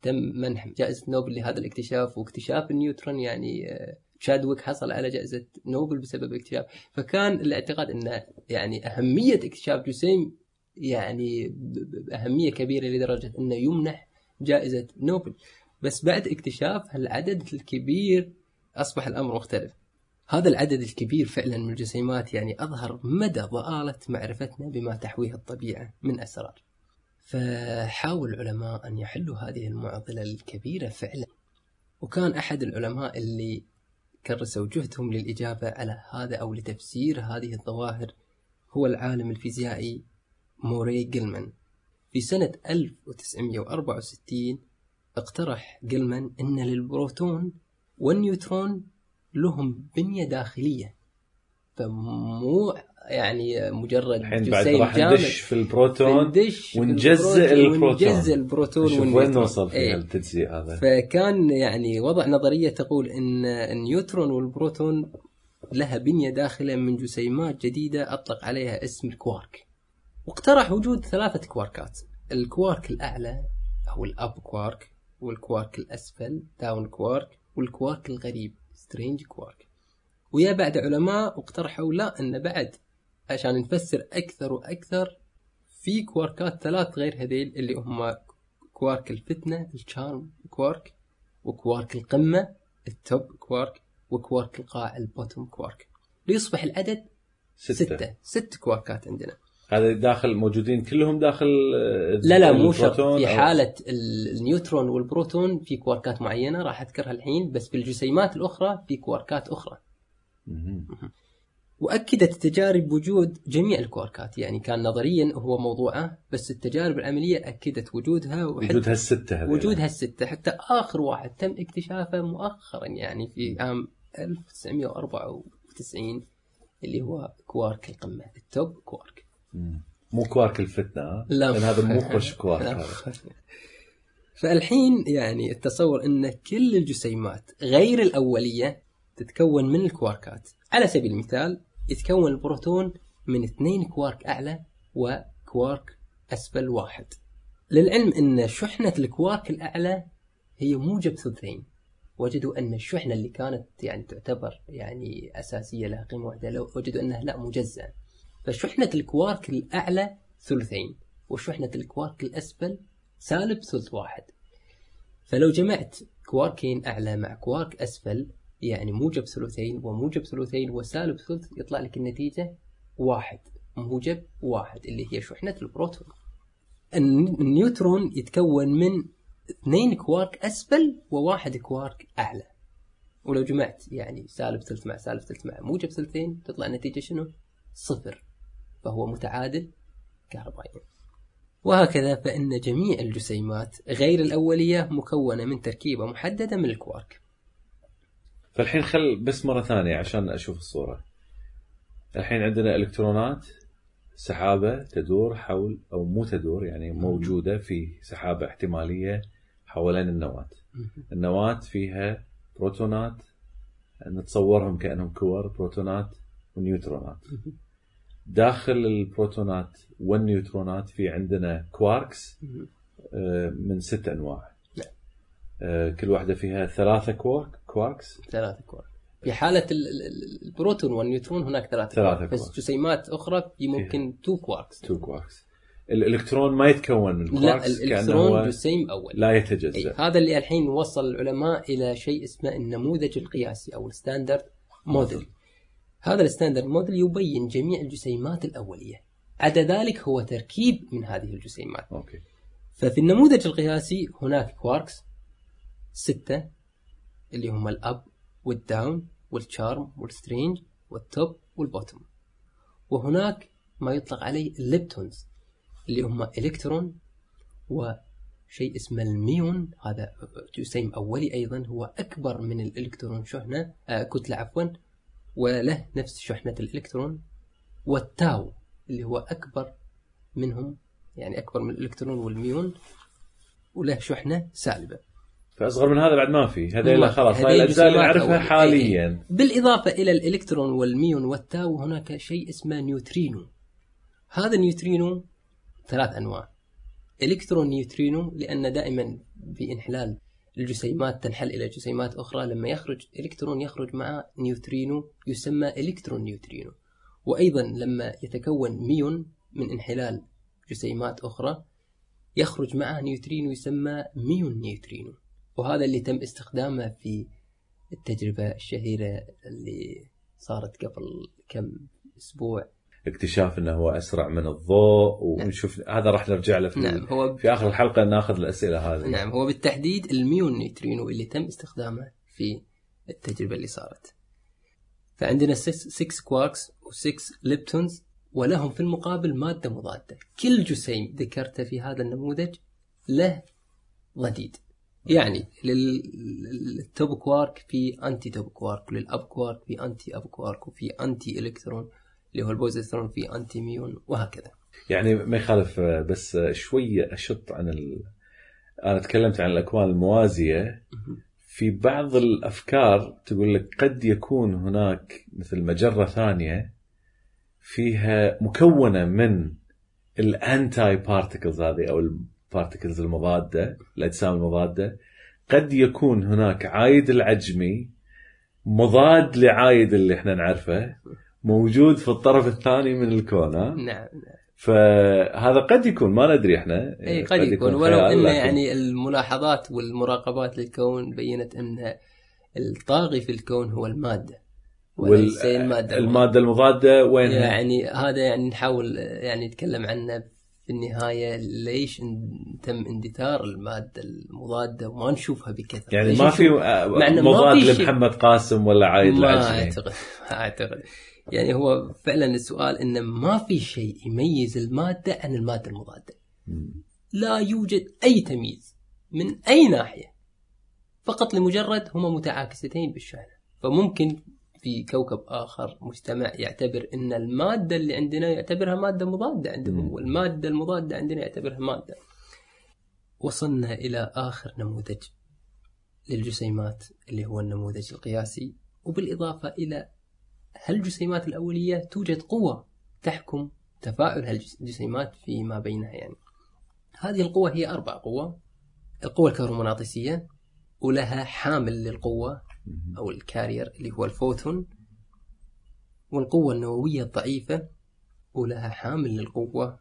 [SPEAKER 2] تم منح جائزة نوبل لهذا الاكتشاف واكتشاف النيوترون يعني آه، تشادويك حصل على جائزة نوبل بسبب اكتشاف فكان الاعتقاد ان يعني أهمية اكتشاف جسيم يعني ب- ب- بأهمية كبيرة لدرجة انه يمنح جائزة نوبل. بس بعد اكتشاف هالعدد الكبير أصبح الأمر مختلف. هذا العدد الكبير فعلا من الجسيمات يعني أظهر مدى ضآلة معرفتنا بما تحويه الطبيعة من أسرار. فحاول العلماء أن يحلوا هذه المعضلة الكبيرة فعلا. وكان أحد العلماء اللي كرسوا جهدهم للإجابة على هذا أو لتفسير هذه الظواهر هو العالم الفيزيائي موري جيلمان في سنة 1964 اقترح جيلمان أن للبروتون والنيوترون لهم بنية داخلية فمو يعني مجرد
[SPEAKER 1] الحين بعد راح ندش في البروتون ونجزء
[SPEAKER 2] البروتون. ونجزء البروتون
[SPEAKER 1] نشوف وين. نوصل في
[SPEAKER 2] إيه.
[SPEAKER 1] التجزيء هذا
[SPEAKER 2] فكان يعني وضع نظرية تقول أن النيوترون والبروتون لها بنية داخلية من جسيمات جديدة أطلق عليها اسم الكوارك واقترح وجود ثلاثة كواركات. الكوارك الأعلى أو ال up quark والكوارك الأسفل down quark والكوارك الغريب strange quark. ويا بعد علماء واقترحوا لا أن بعد عشان نفسر أكثر وأكثر في كواركات ثلاث غير هذيل اللي هم كوارك الفتنة ال charm quark وكوارك القمة ال top quark وكوارك القاع ال bottom quark. ليصبح العدد
[SPEAKER 1] ستة,
[SPEAKER 2] ستة. ست كواركات عندنا.
[SPEAKER 1] هذا داخل موجودين كلهم داخل آه،
[SPEAKER 2] لا لا مو شرط في ال- النيوترون والبروتون في كواركات معينة راح أذكرها الحين بس في الجسيمات الأخرى في كواركات أخرى.
[SPEAKER 1] مهم.
[SPEAKER 2] وأكدت التجارب وجود جميع الكواركات يعني كان نظريا هو موضوعه بس التجارب العملية أكدت وجودها وحتى
[SPEAKER 1] وجود هالستة هذه
[SPEAKER 2] وجود هالستة. حتى آخر واحد تم اكتشافه مؤخرا يعني في عام 1994 اللي هو كوارك القمة ال top quark
[SPEAKER 1] مو كوارك الفتنة ها؟
[SPEAKER 2] لا.
[SPEAKER 1] لأن هذا مو خوش *laughs* كوارك. هذا
[SPEAKER 2] فالحين يعني التصور إن كل الجسيمات غير الأولية تتكون من الكواركات على سبيل المثال يتكون البروتون من اثنين كوارك أعلى وكوارك أسفل واحد للعلم إن شحنة الكوارك الأعلى هي موجب ثلثين وجدوا أن الشحنة اللي كانت يعني تعتبر يعني أساسية لها قيمة واحدة لو وجدوا أنها لا مجزأة فشحنة الكوارك الأعلى ثلثين وشحنة الكوارك الأسفل سالب ثلث واحد. فلو جمعت كواركين أعلى مع كوارك أسفل يعني موجب ثلثين وموجب ثلثين وسالب ثلث يطلع لك النتيجة واحد موجب واحد اللي هي شحنة البروتون. النيوترون يتكون من اثنين كوارك أسفل وواحد كوارك أعلى. ولو جمعت يعني سالب ثلث مع سالب ثلث مع موجب ثلثين تطلع النتيجة شنو؟ صفر. فهو متعادل كهربائيا. وهكذا فإن جميع الجسيمات غير الأولية مكونة من تركيبة محددة من الكوارك.
[SPEAKER 1] فالحين خل بس مرة ثانية عشان أشوف الصورة. الحين عندنا إلكترونات سحابة تدور حول أو مو تدور يعني موجودة في سحابة احتمالية حوالين النواة. النواة فيها بروتونات نتصورهم كأنهم كور بروتونات ونيوترونات. داخل البروتونات والنيوترونات في عندنا كواركس آه، من ست أنواع.
[SPEAKER 2] نعم.
[SPEAKER 1] آه، كل واحدة فيها ثلاثة كوارك كواركس.
[SPEAKER 2] ثلاثة كوارك. في ال- البروتون والنيوترون هناك ثلاثة
[SPEAKER 1] ثلاثة
[SPEAKER 2] كوارك. بس. جسيمات أخرى في ممكن تو كواركس
[SPEAKER 1] تو كواركس الإلكترون ما يتكون من
[SPEAKER 2] لا
[SPEAKER 1] الكواركس كأنه
[SPEAKER 2] الإلكترون
[SPEAKER 1] هو
[SPEAKER 2] جسيم أولي.
[SPEAKER 1] لا يتجزا
[SPEAKER 2] هذا اللي الحين وصل العلماء إلى شيء اسمه النموذج القياسي أو ال standard model هذا ال standard model يبين جميع الجسيمات الأولية. عدا ذلك هو تركيب من هذه الجسيمات.
[SPEAKER 1] okay.
[SPEAKER 2] ففي النموذج القياسي هناك كواركس ستة اللي هم الأب والداون والتشارم والسترينج والتوب والبوتوم وهناك ما يطلق عليه ال leptons اللي هم إلكترون وشيء اسمه الميون. هذا جسيم أولي أيضا هو أكبر من الإلكترون شحنة آه كتلة عفوا. وله نفس شحنة الإلكترون والتاو اللي هو أكبر منهم يعني أكبر من الإلكترون والميون وله شحنة سالبة.
[SPEAKER 1] فأصغر من هذا بعد ما في. هذا
[SPEAKER 2] في.
[SPEAKER 1] خلاص هاي الأجزاء اللي نعرفها. حاليا.
[SPEAKER 2] بالإضافة إلى الإلكترون والميون والتاو هناك شيء اسمه نيوترينو. هذا النيوترينو ثلاث أنواع. electron neutrino لأن دائما بإنحلال الجسيمات تنحل إلى جسيمات أخرى. لما يخرج إلكترون يخرج مع نيوترينو يسمى electron neutrino وأيضا لما يتكون ميون من انحلال جسيمات أخرى يخرج معه نيوترينو يسمى muon neutrino وهذا اللي تم استخدامه في التجربة الشهيرة اللي صارت قبل كم أسبوع.
[SPEAKER 1] اكتشاف إنه هو أسرع من الضوء ونشوف هذا راح نرجع له في,
[SPEAKER 2] نعم هو
[SPEAKER 1] في آخر الحلقة ناخذ الأسئلة هذه.
[SPEAKER 2] نعم هو بالتحديد ال muon neutrino اللي تم استخدامه في التجربة اللي صارت. فعندنا 6 كواركس و6 leptons ولهم في المقابل مادة مضادة. كل جسيم ذكرته في هذا النموذج له ضديد. يعني لل- لل top quark في anti top quark ولل up quark في anti up quark وفي anti electron اللي هو البوزيترون في anti muon وهكذا.
[SPEAKER 1] يعني ما يخالف آه، بس آه، شوية أشط عن ال... أنا تكلمت عن الأكوان الموازية. في بعض الأفكار تقول لك قد يكون هناك مثل مجرة ثانية فيها مكونة من ال anti particles هذه أو ال particles المضادة الأجسام المضادة. قد يكون هناك عايد العجمي مضاد لعايد اللي إحنا نعرفه. موجود في الطرف الثاني من الكون ها؟
[SPEAKER 2] نعم
[SPEAKER 1] فهذا قد يكون ما ندري إحنا.
[SPEAKER 2] اي قد يكون. ولو
[SPEAKER 1] خيال،
[SPEAKER 2] إن
[SPEAKER 1] لكن-
[SPEAKER 2] يعني الملاحظات والمراقبات للكون بينت إن الطاغي في الكون هو المادة وليس الماده
[SPEAKER 1] المادة المضادة وينها؟
[SPEAKER 2] يعني هذا يعني نحاول يعني نتكلم عنه في النهاية ليش تم اندثار المادة المضادة وما نشوفها بكثرة؟
[SPEAKER 1] يعني ما في
[SPEAKER 2] ما
[SPEAKER 1] مضاد. لمحمد قاسم ولا عايد
[SPEAKER 2] ما
[SPEAKER 1] العجمي.
[SPEAKER 2] أعتقد ما *laughs* أعتقد. يعني هو فعلا السؤال انه ما في شيء يميز المادة عن المادة المضادة. لا يوجد أي تمييز من أي ناحية. فقط لمجرد هما متعاكستين بالشحنه فممكن في كوكب آخر مجتمع يعتبر إن المادة اللي عندنا يعتبرها مادة مضادة عندهم. والمادة المضادة عندنا يعتبرها مادة. وصلنا إلى آخر نموذج للجسيمات اللي هو النموذج القياسي. وبالإضافة إلى هالجسيمات الأولية توجد قوة تحكم تفاعل هالجسيمات فيما بينها يعني. هذه القوة هي أربع قوة. القوة الكهرومغناطيسية ولها حامل للقوة أو ال carrier اللي هو الفوتون. والقوة النووية الضعيفة ولها حامل للقوة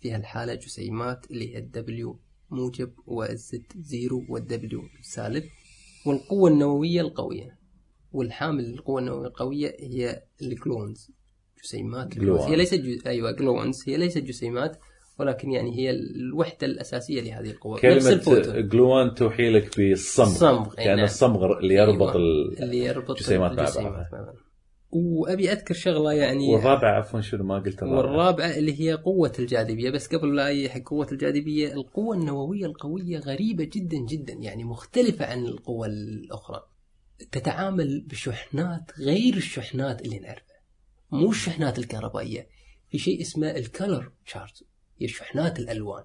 [SPEAKER 2] في هالحالة جسيمات اللي هي ال W موجب والزد زيرو والدبليو سالب. والقوة النووية القوية. والحامل للقوة النووية القوية هي ال gluons جسيمات
[SPEAKER 1] gluon.
[SPEAKER 2] هي ليست جو... أيوه gluons هي ليست جسيمات ولكن يعني هي الوحدة الأساسية لهذه
[SPEAKER 1] كلمة
[SPEAKER 2] الفوتون
[SPEAKER 1] gluon توحي لك بالصمغ
[SPEAKER 2] الصمغ، أي
[SPEAKER 1] يعني
[SPEAKER 2] نعم.
[SPEAKER 1] الصمغ اللي يربط
[SPEAKER 2] أيوة.
[SPEAKER 1] ال...
[SPEAKER 2] اللي يربط
[SPEAKER 1] الجسيمات مع بعضها.
[SPEAKER 2] وأبي أذكر شغلة يعني
[SPEAKER 1] والرابع عفوا شنو ما قلت الرابع
[SPEAKER 2] والرابعة اللي هي قوة الجاذبية بس قبل لا أي حق قوة الجاذبية القوة النووية القوية غريبة جدا جدا يعني مختلفة عن القوى الأخرى تتعامل بشحنات غير الشحنات اللي نعرفها. مو الشحنات الكهربائية في شيء اسمه ال color charge هي شحنات الألوان.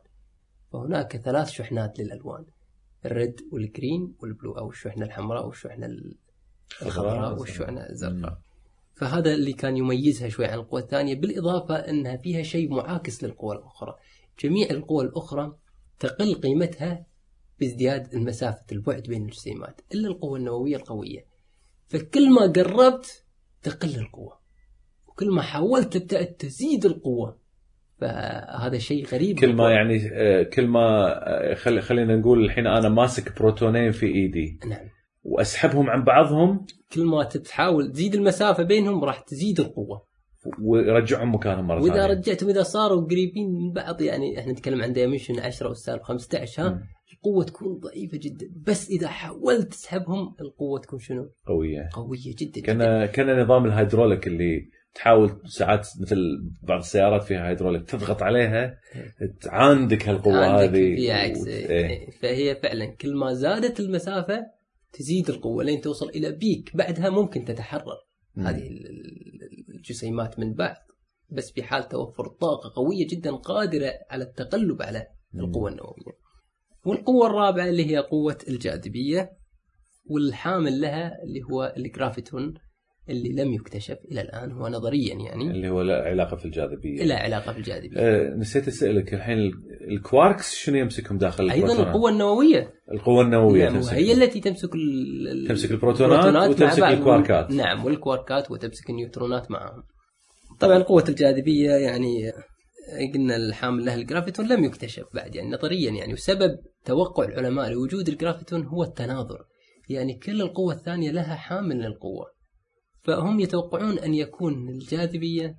[SPEAKER 2] فهناك ثلاث شحنات للألوان ال red وال green وال blue أو الشحنة الحمراء والشحنه الخضراء والشحنه الزرقاء. فهذا اللي كان يميزها شوي عن القوى الثانية بالإضافة أنها فيها شيء معاكس للقوى الأخرى. جميع القوى الأخرى تقل قيمتها بازدياد المسافة البعد بين الجسيمات إلا القوة النووية القوية. فكل ما قربت تقل القوة وكل ما حاولت تبدأ تزيد القوة. فهذا شيء غريب.
[SPEAKER 1] كل ما يعني آه، كل ما آه، خل... خلينا نقول الحين أنا ماسك بروتونين في إيدي
[SPEAKER 2] نعم.
[SPEAKER 1] وأسحبهم عن بعضهم.
[SPEAKER 2] كل ما تحاول تزيد المسافة بينهم راح تزيد القوة.
[SPEAKER 1] ويرجعهم مكانهم مرة
[SPEAKER 2] وإذا
[SPEAKER 1] ثانية.
[SPEAKER 2] رجعتهم اذا صاروا قريبين من بعض يعني إحنا نتكلم عن dimension 10 والسالب 15 ها؟
[SPEAKER 1] مم.
[SPEAKER 2] القوة تكون ضعيفة جدا. بس إذا حاولت تسحبهم القوة تكون شنو؟
[SPEAKER 1] قوية.
[SPEAKER 2] قوية جدا
[SPEAKER 1] كان كان نظام الهيدروليك اللي تحاول ساعات مثل بعض السيارات فيها هيدروليك تضغط عليها تعاندك هالقوة
[SPEAKER 2] عندك
[SPEAKER 1] هذه.
[SPEAKER 2] في عكس
[SPEAKER 1] وت-
[SPEAKER 2] إيه.
[SPEAKER 1] إيه.
[SPEAKER 2] فهي فعلا كل ما زادت المسافة تزيد القوة لين توصل إلى بيك. بعدها ممكن تتحرر.
[SPEAKER 1] مم.
[SPEAKER 2] هذه ال- ال- الجسيمات من بعض بس في حال توفر طاقة قوية جدا قادرة على التقلب على القوة النووية. والقوة الرابعة اللي هي قوة الجاذبية والحامل لها اللي هو الجرافيتون اللي لم يكتشف إلى الآن هو نظريا يعني
[SPEAKER 1] اللي هو له علاقة في الجاذبية
[SPEAKER 2] لا علاقة بالجاذبية
[SPEAKER 1] آه نسيت أسألك الحين ال- الكواركس شنو يمسكهم داخل
[SPEAKER 2] أيضا
[SPEAKER 1] البروتونات؟
[SPEAKER 2] القوة النووية
[SPEAKER 1] القوة النووية
[SPEAKER 2] نعم
[SPEAKER 1] تمسك
[SPEAKER 2] وهي التي تمسك ال-
[SPEAKER 1] تمسك البروتونات
[SPEAKER 2] مع
[SPEAKER 1] وتمسك. الكواركات.
[SPEAKER 2] نعم والكواركات وتمسك النيوترونات معهم طبعا قوة الجاذبية يعني قلنا الحامل لها الجرافيتون لم يكتشف بعد يعني نظريا يعني وسبب توقع العلماء لوجود الجرافيتون هو التناظر. يعني كل القوة الثانية لها حامل للقوة. فهم يتوقعون أن يكون الجاذبية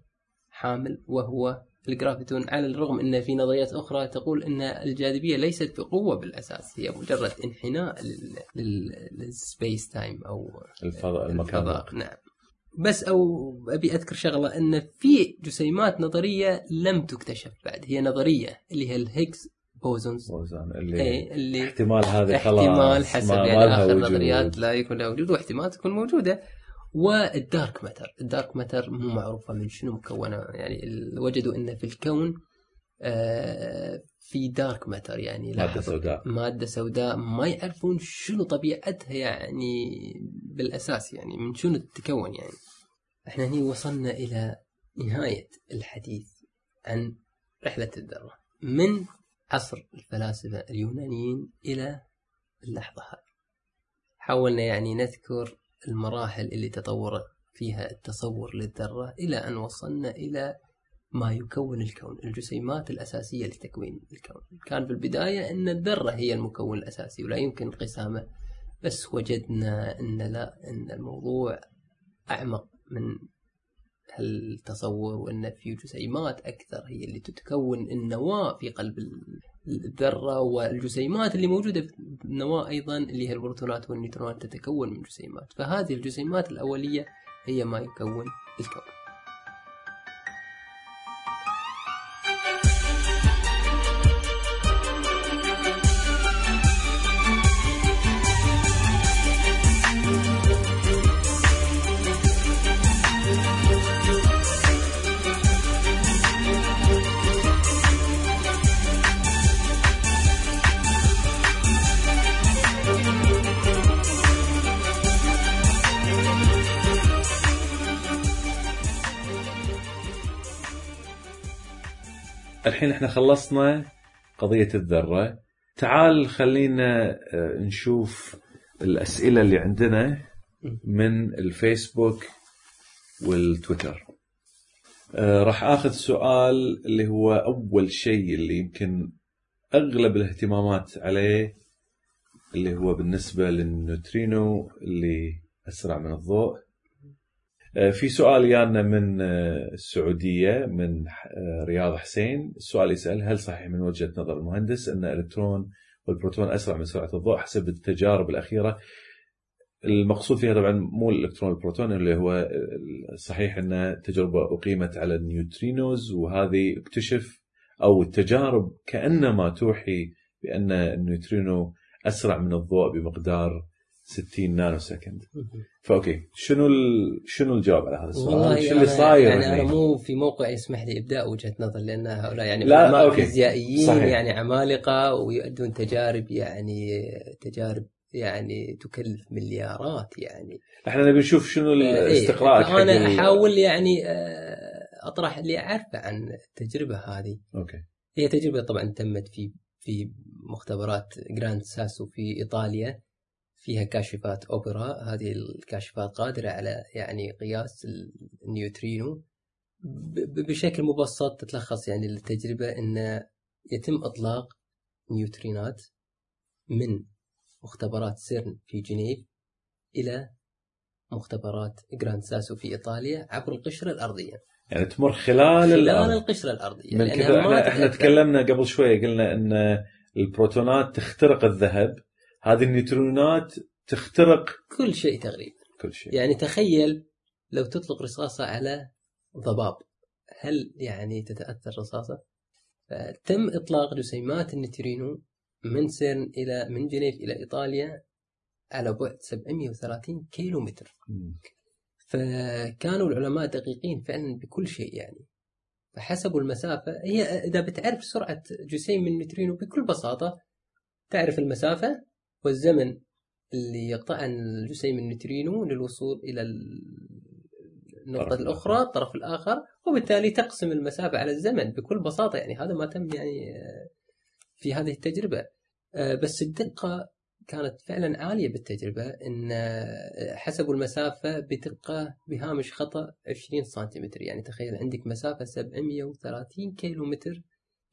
[SPEAKER 2] حامل وهو الجرافيتون على الرغم أن في نظريات أخرى تقول أن الجاذبية ليست بقوة بالأساس هي مجرد انحناء لل- لل- لل space time أو
[SPEAKER 1] الفضاء المكان.
[SPEAKER 2] الفضاء نعم. بس أو أبي أذكر شغلة إن في جسيمات نظرية لم تكتشف بعد. هي نظرية اللي هي ال Higgs
[SPEAKER 1] bosons. boson اللي
[SPEAKER 2] اي اللي
[SPEAKER 1] احتمال هذه خلاص
[SPEAKER 2] احتمال حسب
[SPEAKER 1] ما-
[SPEAKER 2] يعني آخر
[SPEAKER 1] وجود.
[SPEAKER 2] نظريات لا يكون لها وجود واحتمال تكون موجودة. والدارك ماتر الدارك ماتر مو معروفة من شنو مكونة يعني وجدوا إن في الكون آه، في دارك ماتر يعني لاحظوا
[SPEAKER 1] سوداء.
[SPEAKER 2] مادة سوداء ما يعرفون شنو طبيعتها يعني بالأساس يعني من شنو تتكون يعني. إحنا هني وصلنا إلى نهاية الحديث عن رحلة الذرة من عصر الفلاسفة اليونانيين إلى اللحظة هذه. حاولنا يعني نذكر المراحل اللي تطورت فيها التصور للذرة إلى أن وصلنا إلى ما يكون الكون الجسيمات الأساسية لتكوين الكون. كان في البداية أن الذرة هي المكون الأساسي ولا يمكن انقسامه بس وجدنا أن لا أن الموضوع أعمق من هالتصور وأن في جسيمات أكثر هي اللي تتكون النواة في قلب ال- الذرة والجسيمات اللي موجودة في النواة أيضا اللي هي البروتونات والنيوترونات تتكون من جسيمات فهذه الجسيمات الأولية هي ما يكون الكون.
[SPEAKER 1] الحين إحنا خلصنا قضية الذرة. تعال خلينا آه، نشوف الأسئلة اللي عندنا من الفيسبوك والتويتر. آه، راح آخذ سؤال اللي هو أول شيء اللي يمكن أغلب الاهتمامات عليه اللي هو بالنسبة للنوترينو اللي أسرع من الضوء. في سؤال يانا من آه، السعودية من رياض حسين. السؤال يسأل هل صحيح من وجهة نظر المهندس أن الإلكترون والبروتون أسرع من سرعة الضوء حسب التجارب الأخيرة؟ المقصود فيها طبعا مو الإلكترون البروتون اللي هو صحيح أن تجربة أقيمت على ال neutrinos وهذه اكتشف أو التجارب كأنما توحي بأن النيوترينو أسرع من الضوء بمقدار 60 nano second ف okay شنو ال... شنو الجواب على هذا السؤال؟
[SPEAKER 2] والله
[SPEAKER 1] شو اللي صاير
[SPEAKER 2] يعني أنا مو في موقع يسمح لي إبداء وجهة نظر لأن هؤلاء يعني
[SPEAKER 1] لا okay.
[SPEAKER 2] فيزيائيين
[SPEAKER 1] صحيح.
[SPEAKER 2] يعني عمالقة ويؤدون تجارب يعني تجارب يعني تكلف مليارات يعني
[SPEAKER 1] إحنا نبي نشوف شنو الاستقراء
[SPEAKER 2] إيه. أنا أحاول يعني آه، أطرح اللي أعرفه عن التجربة هذه
[SPEAKER 1] okay
[SPEAKER 2] هي تجربة طبعا تمت في في مختبرات جراند ساسو في إيطاليا فيها كاشفات أوبرا. هذه الكاشفات قادرة على يعني قياس النيوترينو. بشكل مبسط تتلخص يعني التجربه إن يتم إطلاق نيوترينات من مختبرات سيرن في جنيف إلى مختبرات جراند ساسو في إيطاليا عبر القشرة الأرضية.
[SPEAKER 1] يعني تمر خلال
[SPEAKER 2] خلال
[SPEAKER 1] الأرض.
[SPEAKER 2] القشرة الأرضية.
[SPEAKER 1] من كذا إحنا, إحنا تكلمنا قبل شوية قلنا أن البروتونات تخترق الذهب. هذه النيوترينات تخترق
[SPEAKER 2] كل شيء تقريبا.
[SPEAKER 1] كل شيء.
[SPEAKER 2] يعني تخيل لو تطلق رصاصة على ضباب هل يعني تتأثر رصاصة؟ تم إطلاق جسيمات النيوترينو من سيرن إلى من جنيف إلى إيطاليا على بعد 730 كيلو متر فكانوا العلماء دقيقين فعلا بكل شيء يعني. فحسبوا المسافة هي إذا بتعرف سرعة جسيم من النيوترينو بكل بساطة تعرف المسافة؟ والزمن اللي يقطع الجسيم النيوترينو للوصول إلى النقطة الأخرى الطرف الآخر وبالتالي تقسم المسافة على الزمن بكل بساطة. يعني هذا ما تم يعني في هذه التجربة. آه، بس الدقة كانت فعلا عالية بالتجربة إن آه، حسبوا المسافة بدقة بهامش خطأ 20 سنتيمتر. يعني تخيل عندك مسافة 730 كيلو متر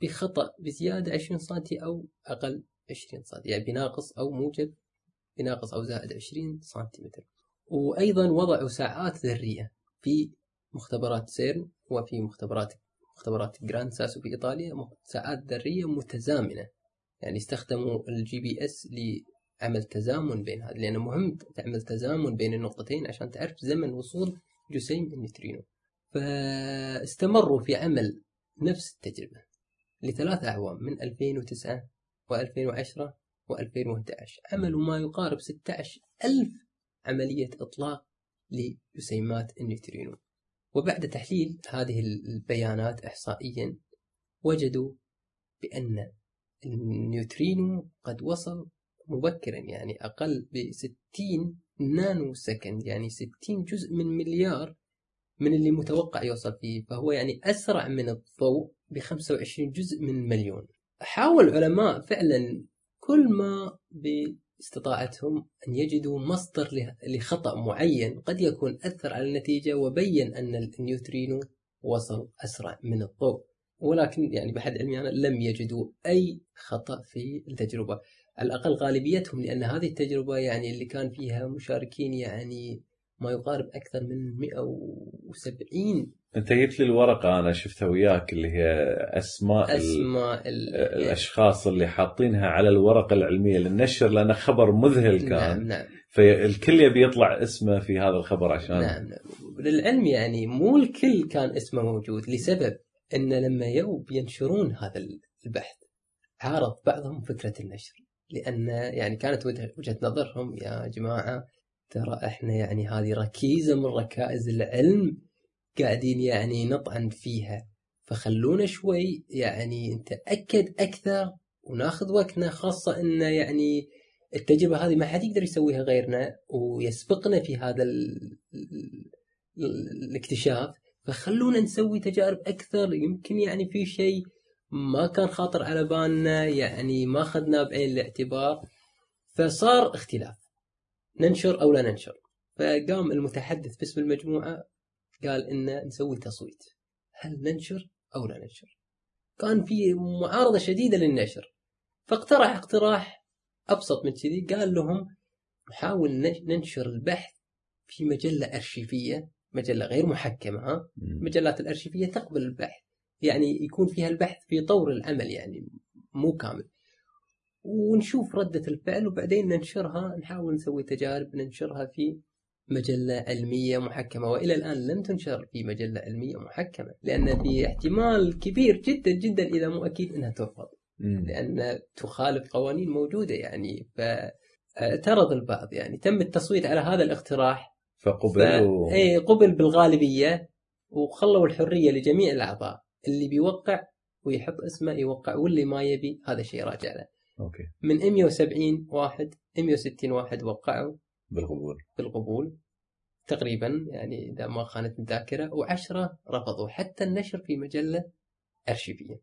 [SPEAKER 2] بخطأ بزيادة 20 سنتي أو أقل. 20 سنتي يعني بناقص أو موجب بناقص أو زائد 20 سنتيمتر. وأيضا وضعوا ساعات ذرية في مختبرات سيرن وفي مختبرات مختبرات جراند ساسو في إيطاليا ساعات ذرية متزامنة. يعني استخدموا ال GPS لعمل تزامن بين هذا لأنه مهم تعمل تزامن بين النقطتين عشان تعرف زمن وصول جسيم النيوترينو فاستمروا في عمل نفس التجربة لثلاث أعوام من 2009 و2010 و2011. عملوا ما يقارب 16 ألف عملية إطلاق لجسيمات النيوترينو. وبعد تحليل هذه البيانات إحصائيا وجدوا بأن النيوترينو قد وصل مبكرا يعني أقل ب 60 nanosecond يعني 60 جزء من مليار من اللي متوقع يوصل فيه فهو يعني أسرع من الضوء ب 25 جزء من مليون. حاول العلماء فعلا كل ما استطاعتهم أن يجدوا مصدر لخطأ معين قد يكون أثر على النتيجة وبين أن النيوترينو وصل أسرع من الضوء. ولكن يعني بحد علمي أنا لم يجدوا أي خطأ في التجربة. على الأقل غالبيتهم لأن هذه التجربة يعني اللي كان فيها مشاركين يعني ما يقارب أكثر من 170
[SPEAKER 1] أنت جبت لي الورقة أنا شفتها وياك اللي هي أسماء
[SPEAKER 2] أسماء ال...
[SPEAKER 1] الأشخاص اللي حاطينها على الورقة العلمية. للنشر لأنه خبر مذهل كان.
[SPEAKER 2] نعم. نعم
[SPEAKER 1] فالكل يبي يطلع اسمه في هذا الخبر عشان
[SPEAKER 2] نعم, نعم. للعلم يعني مو الكل كان اسمه موجود لسبب أن لما يو بينشرون هذا البحث عارض بعضهم فكرة النشر. لأن يعني كانت وجهة نظرهم يا جماعة ترى إحنا يعني هذه ركيزة من ركائز العلم قاعدين يعني نطعن فيها. فخلونا شوي يعني نتأكد أكثر وناخذ وقتنا خاصة إن يعني التجربة هذه ما حد يقدر يسويها غيرنا ويسبقنا في هذا ال ال الاكتشاف. فخلونا نسوي تجارب أكثر. يمكن يعني في شيء ما كان خاطر على بالنا يعني ما أخذناه بعين الاعتبار. فصار اختلاف. ننشر أو لا ننشر. فقام المتحدث باسم المجموعة قال إن نسوي تصويت. هل ننشر أو لا ننشر؟ كان في معارضة شديدة للنشر. فاقترح اقتراح أبسط من كذي قال لهم نحاول ننشر البحث في مجلة أرشيفية مجلة غير محكمة ها؟ المجلات الأرشيفية تقبل البحث. يعني يكون فيها البحث في طور العمل يعني مو كامل. ونشوف ردة الفعل وبعدين ننشرها نحاول نسوي تجارب ننشرها في مجلة علمية محكمة وإلى الآن لم تنشر في مجلة علمية محكمة لأن في احتمال كبير جدا جدا إذا مو أكيد أنها ترفض لأن تخالف قوانين موجودة يعني فاعترض البعض يعني. تم التصويت على هذا الاقتراح
[SPEAKER 1] فقبل و...
[SPEAKER 2] اي قبل بالغالبية وخلوا الحرية لجميع الأعضاء. اللي بيوقع ويحط اسمه يوقع واللي ما يبي هذا شيء راجع له.
[SPEAKER 1] أوكي.
[SPEAKER 2] من 170 واحد 160 واحد وقعوا.
[SPEAKER 1] بالقبول.
[SPEAKER 2] بالقبول. تقريبا يعني إذا ما خانت الذاكره وعشرة رفضوا. حتى النشر في مجلة أرشيفية.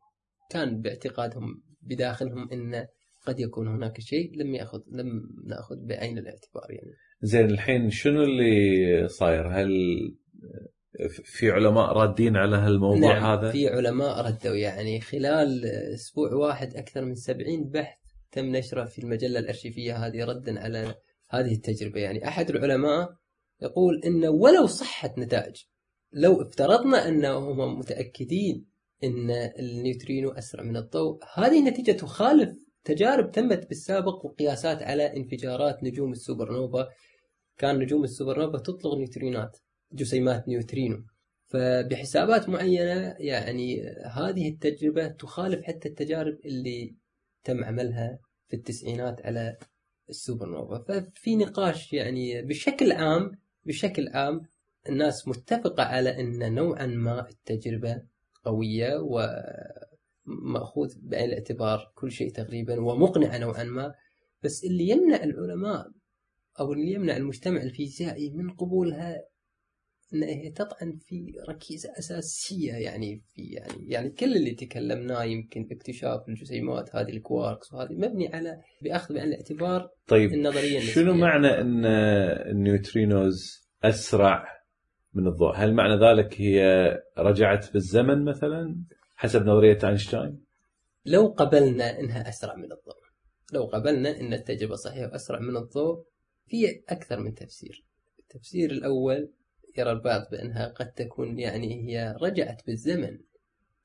[SPEAKER 2] كان باعتقادهم بداخلهم إن قد يكون هناك شيء. لم يأخذ لم نأخذ بعين الاعتبار يعني.
[SPEAKER 1] زين الحين شنو اللي صاير؟ هل في علماء رادين على هالموضوع
[SPEAKER 2] نعم
[SPEAKER 1] هذا؟
[SPEAKER 2] في علماء ردوا. يعني خلال أسبوع واحد أكثر من 70 بحث تم نشره في المجلة الأرشيفية. هذه ردا على هذه التجربة. يعني أحد العلماء يقول انه ولو صحت نتائج لو افترضنا أنهم متأكدين إن النيوترينو أسرع من الضوء هذه النتيجة تخالف تجارب تمت بالسابق وقياسات على انفجارات نجوم السوبر نوفا كان نجوم السوبر نوفا تطلق نيوترينات جسيمات نيوترينو. فبحسابات معينة يعني هذه التجربة تخالف حتى التجارب اللي تم عملها في التسعينات على السوبر نوفا ففي نقاش يعني بشكل عام بشكل عام الناس متفقة على أن نوعا ما التجربة قوية ومأخوذ بعين الاعتبار كل شيء تقريبا ومقنعة نوعا ما. بس اللي يمنع العلماء أو اللي يمنع المجتمع الفيزيائي من قبولها أن هي تطعن في ركيزة أساسية يعني في يعني يعني كل اللي تكلمناه يمكن اكتشاف الجسيمات هذه الكواركس وهذه مبني على بأخذ بعين الاعتبار
[SPEAKER 1] طيب النظرية. شنو معنى إن ال neutrinos أسرع من الضوء؟ هل معنى ذلك هي رجعت بالزمن مثلا حسب نظرية أينشتاين؟
[SPEAKER 2] لو قبلنا إنها أسرع من الضوء لو قبلنا إن التجربة صحيحة وأسرع من الضوء في أكثر من تفسير التفسير الأول يرى البعض بأنها قد تكون يعني هي رجعت بالزمن.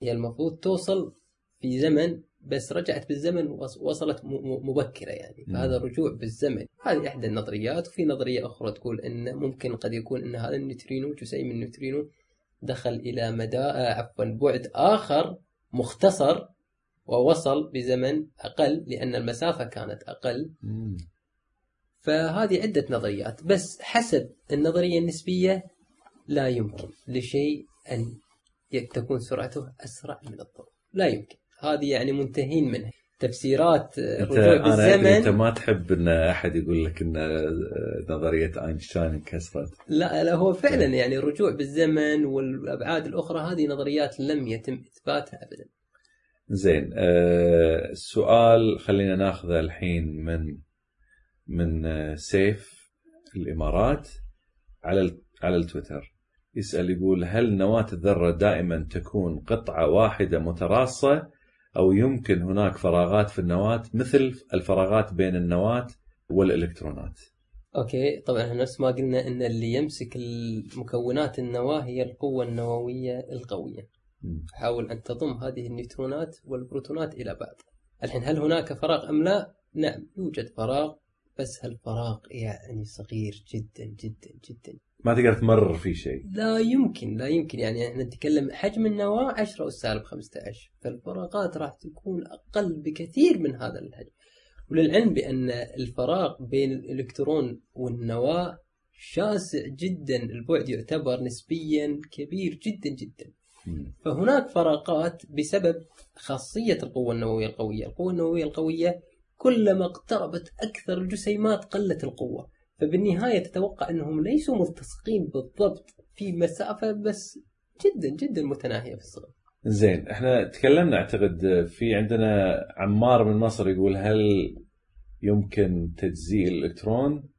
[SPEAKER 2] هي المفروض توصل في زمن بس رجعت بالزمن وصلت مبكرة يعني. فهذا رجوع بالزمن. هذه إحدى النظريات. وفي نظرية أخرى تقول أن ممكن قد يكون أن هذا النيوترينو جسيم النيوترينو دخل إلى مدى عفوا بعد آخر مختصر ووصل بزمن أقل لأن المسافة كانت أقل. فهذه عدة نظريات. بس حسب النظرية النسبية لا يمكن لشيء أن تكون سرعته أسرع من الضوء. لا يمكن. هذه يعني منتهين منها. تفسيرات الرجوع بالزمن
[SPEAKER 1] أنت ما تحب إن أحد يقول لك إن نظرية أينشتاين انكسرت.
[SPEAKER 2] لا لا هو فعلا يعني الرجوع بالزمن والأبعاد الأخرى هذه نظريات لم يتم إثباتها ابدا.
[SPEAKER 1] زين آه السؤال خلينا ناخذه الحين من من سيف الإمارات على على التويتر. يسأل يقول هل نواة الذرة دائما تكون قطعة واحدة متراصة أو يمكن هناك فراغات في النواة مثل الفراغات بين النواة والإلكترونات؟
[SPEAKER 2] okay طبعا نفس ما قلنا إن اللي يمسك المكونات النواة هي القوة النووية القوية. حاول أن تضم هذه النيوترونات والبروتونات إلى بعض. الحين هل هناك فراغ أم لا؟ نعم يوجد فراغ بس هالفراغ يعني صغير جدا جدا جدا.
[SPEAKER 1] ما تقدر تمرر فيه شيء.
[SPEAKER 2] لا يمكن لا يمكن. يعني إحنا نتكلم حجم النواة 10 أس سالب 15 فالفراغات راح تكون أقل بكثير من هذا الحجم. وللعلم بأن الفراغ بين الإلكترون والنواة شاسع جدا. البعد يعتبر نسبيا كبير جدا جدا. فهناك فراغات بسبب خاصية القوة النووية القوية. القوة النووية القوية كلما اقتربت أكثر الجسيمات قلت القوة. فبالنهاية تتوقع أنهم ليسوا ملتصقين بالضبط في مسافة بس جدا جدا متناهية في الصغر
[SPEAKER 1] زين إحنا تكلمنا أعتقد في عندنا عمار من مصر يقول هل يمكن تجزيء الإلكترون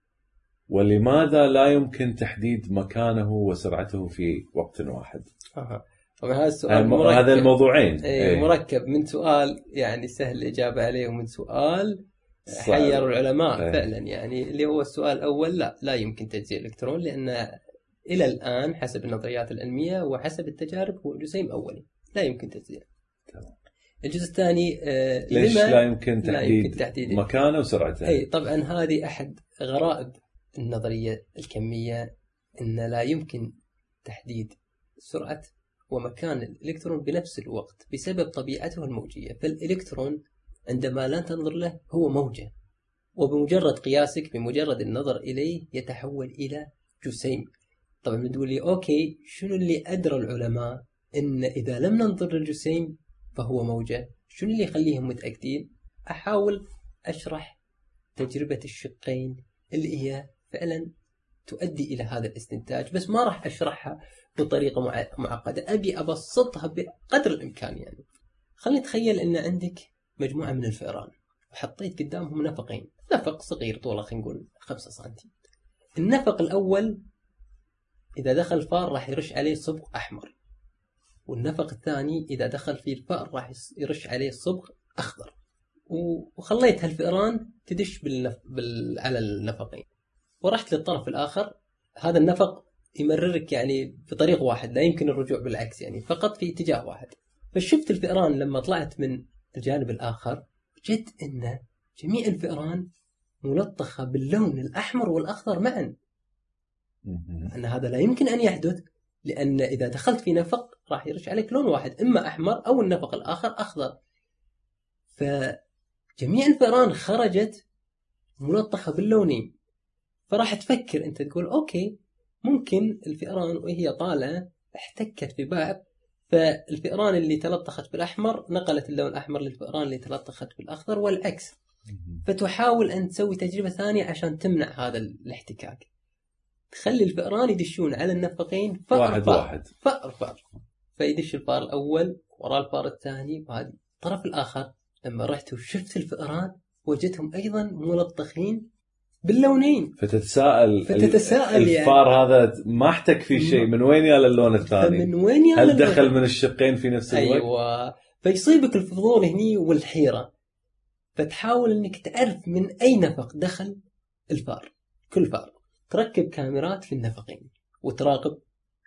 [SPEAKER 1] ولماذا لا يمكن تحديد مكانه وسرعته في وقت واحد؟
[SPEAKER 2] أها. طبعا هذا السؤال مركب.
[SPEAKER 1] هذا الموضوعين
[SPEAKER 2] إيه
[SPEAKER 1] إيه.
[SPEAKER 2] مركب من سؤال يعني سهل الإجابة عليه ومن سؤال
[SPEAKER 1] صعب.
[SPEAKER 2] حير العلماء
[SPEAKER 1] إيه.
[SPEAKER 2] فعلا يعني اللي هو السؤال الأول لا لا يمكن تجزيء الإلكترون لأن إلى الآن حسب النظريات العلمية وحسب التجارب هو جسيم أولي لا يمكن تجزئه. الجزء الثاني آه،
[SPEAKER 1] ليش
[SPEAKER 2] لما
[SPEAKER 1] لا يمكن
[SPEAKER 2] لا
[SPEAKER 1] تحديد,
[SPEAKER 2] يمكن تحديد
[SPEAKER 1] مكانه وسرعته؟
[SPEAKER 2] اي طبعا هذه أحد غرائب النظرية الكمية إن لا يمكن تحديد سرعة ومكان الإلكترون بنفس الوقت بسبب طبيعته الموجية، فالإلكترون عندما لا تنظر له هو موجه وبمجرد قياسك بمجرد النظر إليه يتحول إلى جسيم. طبعا بتقول لي أوكي شنو اللي أدرى العلماء إن إذا لم ننظر للجسيم فهو موجه؟ شنو اللي يخليهم متأكدين؟ أحاول أشرح تجربة الشقين اللي هي فعلا تؤدي إلى هذا الاستنتاج بس ما راح أشرحها بطريقة مع- معقدة أبي أبسطها بقدر الإمكان يعني خلينا نتخيل أن عندك مجموعة من الفئران وحطيت قدامهم نفقين نفق صغير طوله خلينا نقول 5 سنتي النفق الأول إذا دخل فار راح يرش عليه صبغ أحمر والنفق الثاني إذا دخل فيه الفأر راح يرش عليه صبغ أخضر. وخليت هالفئران تدش بالنف... بال... على النفقين. ورحت للطرف الآخر هذا النفق يمررك يعني بطريق واحد لا يمكن الرجوع بالعكس يعني فقط في اتجاه واحد. فشفت الفئران لما طلعت من الجانب الآخر وجدت أن جميع الفئران ملطخة باللون الأحمر والأخضر معا. أن هذا لا يمكن أن يحدث لأن إذا دخلت في نفق راح يرش عليك لون واحد إما أحمر أو النفق الآخر أخضر. فجميع الفئران خرجت ملطخة باللونين فراح تفكر أنت تقول okay ممكن الفئران وهي طالعة احتكت في بعض فالفئران اللي تلطخت بالأحمر نقلت اللون الأحمر للفئران اللي تلطخت بالأخضر والعكس. فتحاول أن تسوي تجربة ثانية عشان تمنع هذا الاحتكاك. تخلي الفئران يدشون على النفقين فأر
[SPEAKER 1] واحد
[SPEAKER 2] فأر
[SPEAKER 1] واحد.
[SPEAKER 2] فأر فأر فيدش الفار الأول وراء الفار الثاني وهذا الطرف الآخر. لما رحت وشفت الفئران وجدتهم أيضا ملطخين باللونين
[SPEAKER 1] فتتساءل
[SPEAKER 2] فتتساءل يعني.
[SPEAKER 1] الفار هذا ما احتك فيه شيء من وين يا اللون الثاني؟
[SPEAKER 2] فمن وين يا
[SPEAKER 1] هل
[SPEAKER 2] اللون؟
[SPEAKER 1] دخل من الشقين في نفس الوقت؟
[SPEAKER 2] أيوه فيصيبك الفضول هني والحيرة فتحاول إنك تعرف من أي نفق دخل الفار كل فار تركب كاميرات في النفقين وتراقب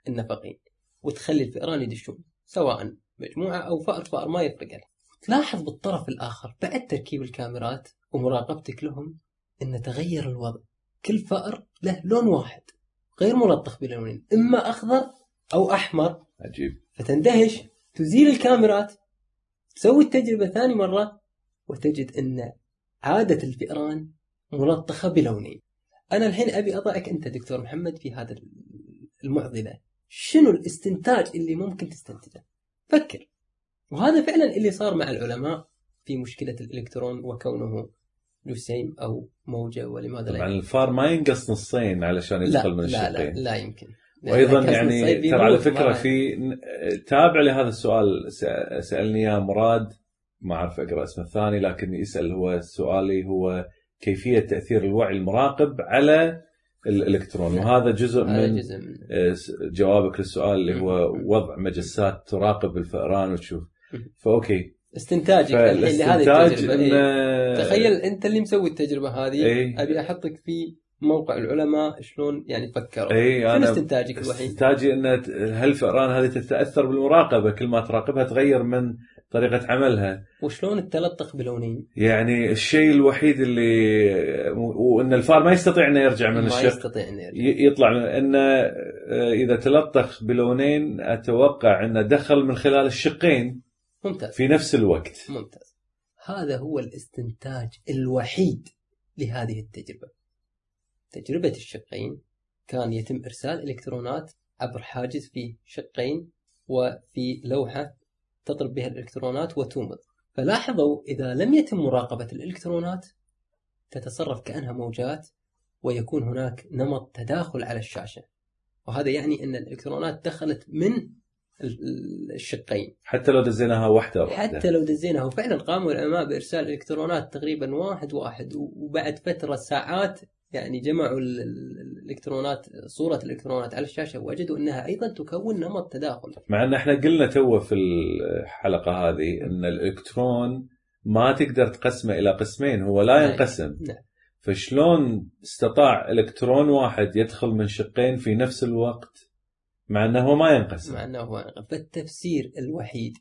[SPEAKER 2] النفقين وتخلي الفئران يدشون سواء مجموعة أو فأر فأر ما يفرق عليه تلاحظ بالطرف الآخر بعد تركيب الكاميرات ومراقبتك لهم إن تغير الوضع كل فأر له لون واحد غير ملطخ بلونين إما أخضر أو أحمر.
[SPEAKER 1] عجيب.
[SPEAKER 2] فتندهش تزيل الكاميرات تسوي التجربة ثاني مرة وتجد أن عادة الفئران ملطخة بلونين أنا الحين أبي أضعك أنت دكتور محمد في هذا المعضلة. شنو الاستنتاج اللي ممكن تستنتجه؟ فكر. وهذا فعلا اللي صار مع العلماء في مشكلة الإلكترون وكونه جسيم أو موجة ولماذا لا
[SPEAKER 1] طبعا
[SPEAKER 2] يمكن.
[SPEAKER 1] الفار ما ينقص نصين علشان
[SPEAKER 2] لا
[SPEAKER 1] يدخل من
[SPEAKER 2] لا, لا
[SPEAKER 1] الشقين
[SPEAKER 2] لا يمكن وأيضا
[SPEAKER 1] يعني ترى على
[SPEAKER 2] فكرة
[SPEAKER 1] في تابع لهذا السؤال سألني إياه مراد ما أعرف أقرأ اسمه الثاني لكن يسأل هو سؤالي هو كيفية تأثير الوعي المراقب على
[SPEAKER 2] الإلكترون.
[SPEAKER 1] وهذا جزء من
[SPEAKER 2] جزء من
[SPEAKER 1] آه، جوابك للسؤال اللي هو. *laughs* وضع مجسات تراقب الفئران وتشوف. فأوكي
[SPEAKER 2] استنتاجك الحين لهذه التجربة
[SPEAKER 1] إن
[SPEAKER 2] إيه. تخيل أنت اللي مسوي التجربة هذه
[SPEAKER 1] إيه.
[SPEAKER 2] أبي أحطك في موقع العلماء شلون يعني فكروا
[SPEAKER 1] اي أنا
[SPEAKER 2] استنتاجك الوحيد؟
[SPEAKER 1] استنتاجي إن هالفئران هذه تتأثر بالمراقبة كل ما تراقبها تغير من طريقة عملها
[SPEAKER 2] وشلون تلطخ بلونين؟
[SPEAKER 1] يعني الشيء الوحيد اللي وإن الفار ما يستطيع إنه يرجع من
[SPEAKER 2] ما
[SPEAKER 1] الشق
[SPEAKER 2] يستطيع إنه يرجع
[SPEAKER 1] يطلع انه آه، إذا تلطخ بلونين أتوقع انه دخل من خلال الشقين
[SPEAKER 2] ممتاز.
[SPEAKER 1] في نفس الوقت.
[SPEAKER 2] ممتاز. هذا هو الاستنتاج الوحيد لهذه التجربة. تجربة الشقين كان يتم إرسال إلكترونات عبر حاجز في شقين وفي لوحة تضرب بها الإلكترونات وتومض. فلاحظوا إذا لم يتم مراقبة الإلكترونات تتصرف كأنها موجات ويكون هناك نمط تداخل على الشاشة. وهذا يعني أن الإلكترونات دخلت من الشقين.
[SPEAKER 1] حتى لو دزيناها واحدة
[SPEAKER 2] حتى لو دزيناها. وفعلا قاموا العلماء بإرسال إلكترونات تقريبا واحد واحد. وبعد فترة ساعات يعني جمعوا ال- ال- الإلكترونات صورة الإلكترونات على الشاشة وجدوا إنها أيضا تكون نمط تداخل.
[SPEAKER 1] مع إن إحنا قلنا تو في الحلقة هذه إن الإلكترون ما تقدر تقسمه إلى قسمين. هو لا
[SPEAKER 2] نعم.
[SPEAKER 1] ينقسم.
[SPEAKER 2] نعم.
[SPEAKER 1] فشلون استطاع إلكترون واحد يدخل من شقين في نفس الوقت؟ مع أنه هو ما ينقسم
[SPEAKER 2] مع أنه هو فالتفسير الوحيد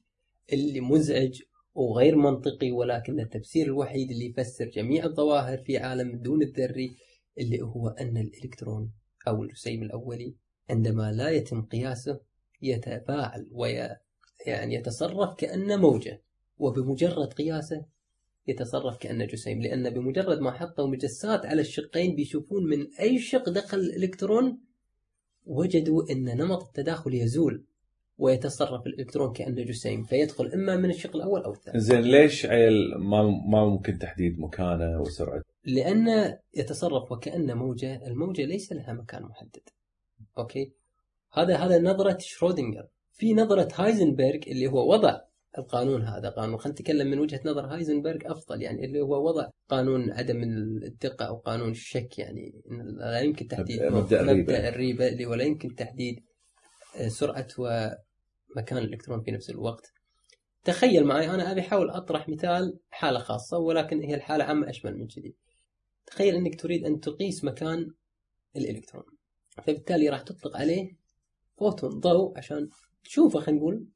[SPEAKER 2] اللي مزعج وغير منطقي ولكن التفسير الوحيد اللي يفسر جميع الظواهر في عالم الدون الذري اللي هو أن الإلكترون أو الجسيم الأولي عندما لا يتم قياسه يتفاعل وي يعني يتصرف كانه موجة وبمجرد قياسه يتصرف كانه جسيم. لأن بمجرد ما حطوا مجسات على الشقين بيشوفون من أي شق دخل الإلكترون وجدوا إن نمط التداخل يزول ويتصرف الإلكترون كأنه جسيم فيدخل إما من الشق الأول أو الثاني.
[SPEAKER 1] زين ليش عيل ما ما ممكن تحديد مكانه وسرعته؟
[SPEAKER 2] لأن يتصرف وكانه موجة الموجة ليس لها مكان محدد. okay؟ هذا هذا نظرة شرودنجر في نظرة هايزنبرغ اللي هو وضع القانون هذا قانون. خلينا نتكلم من وجهة نظر هايزنبرغ أفضل يعني اللي هو وضع قانون عدم الدقة أو قانون الشك يعني لا يمكن تحديد
[SPEAKER 1] مبدأ الريبة.
[SPEAKER 2] مبدأ الريبة اللي هو لا يمكن تحديد آه، سرعة ومكان الإلكترون في نفس الوقت. تخيل معي أنا أبي أحاول أطرح مثال حالة خاصة ولكن هي الحالة عامة أشمل من كذي. تخيل إنك تريد أن تقيس مكان الإلكترون فبالتالي راح تطلق عليه فوتون ضوء عشان تشوفه خلينا نقول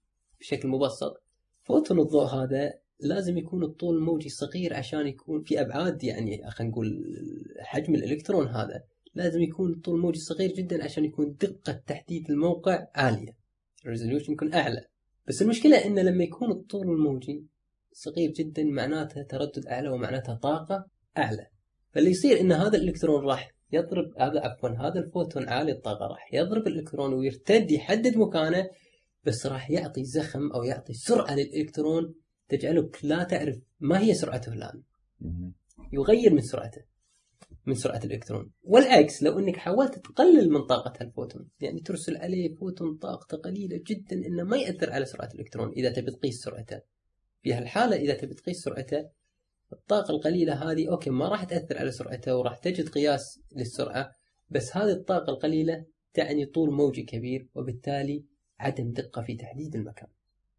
[SPEAKER 2] بشكل مبسط فوتون الضوء هذا لازم يكون الطول الموجي صغير عشان يكون في أبعاد يعني خلينا نقول حجم الإلكترون هذا لازم يكون الطول الموجي صغير جدا عشان يكون دقة تحديد الموقع عالية. ال resolution يكون أعلى. بس المشكلة إن لما يكون الطول الموجي صغير جدا معناته تردد أعلى ومعناتها طاقة أعلى. فاللي يصير إن هذا الإلكترون راح يضرب هذا عفوا هذا الفوتون عالي الطاقة راح يضرب الإلكترون ويرتد يحدد مكانه بس راح يعطي زخم أو يعطي سرعة للإلكترون تجعلك لا تعرف ما هي سرعته
[SPEAKER 1] مهم.
[SPEAKER 2] يغير من سرعته من سرعة الإلكترون. والعكس لو أنك حاولت تقلل من طاقة هالفوتون يعني ترسل عليه فوتون طاقته قليلة جدا إنه ما يأثر على سرعة الإلكترون إذا تبي تقيس سرعته. في هالحالة إذا تبي تقيس سرعته الطاقة القليلة هذه أوكي ما راح تأثر على سرعته وراح تجد قياس للسرعة بس هذه الطاقة القليلة تعني طول موجي كبير وبالتالي عدم دقة في تحديد المكان.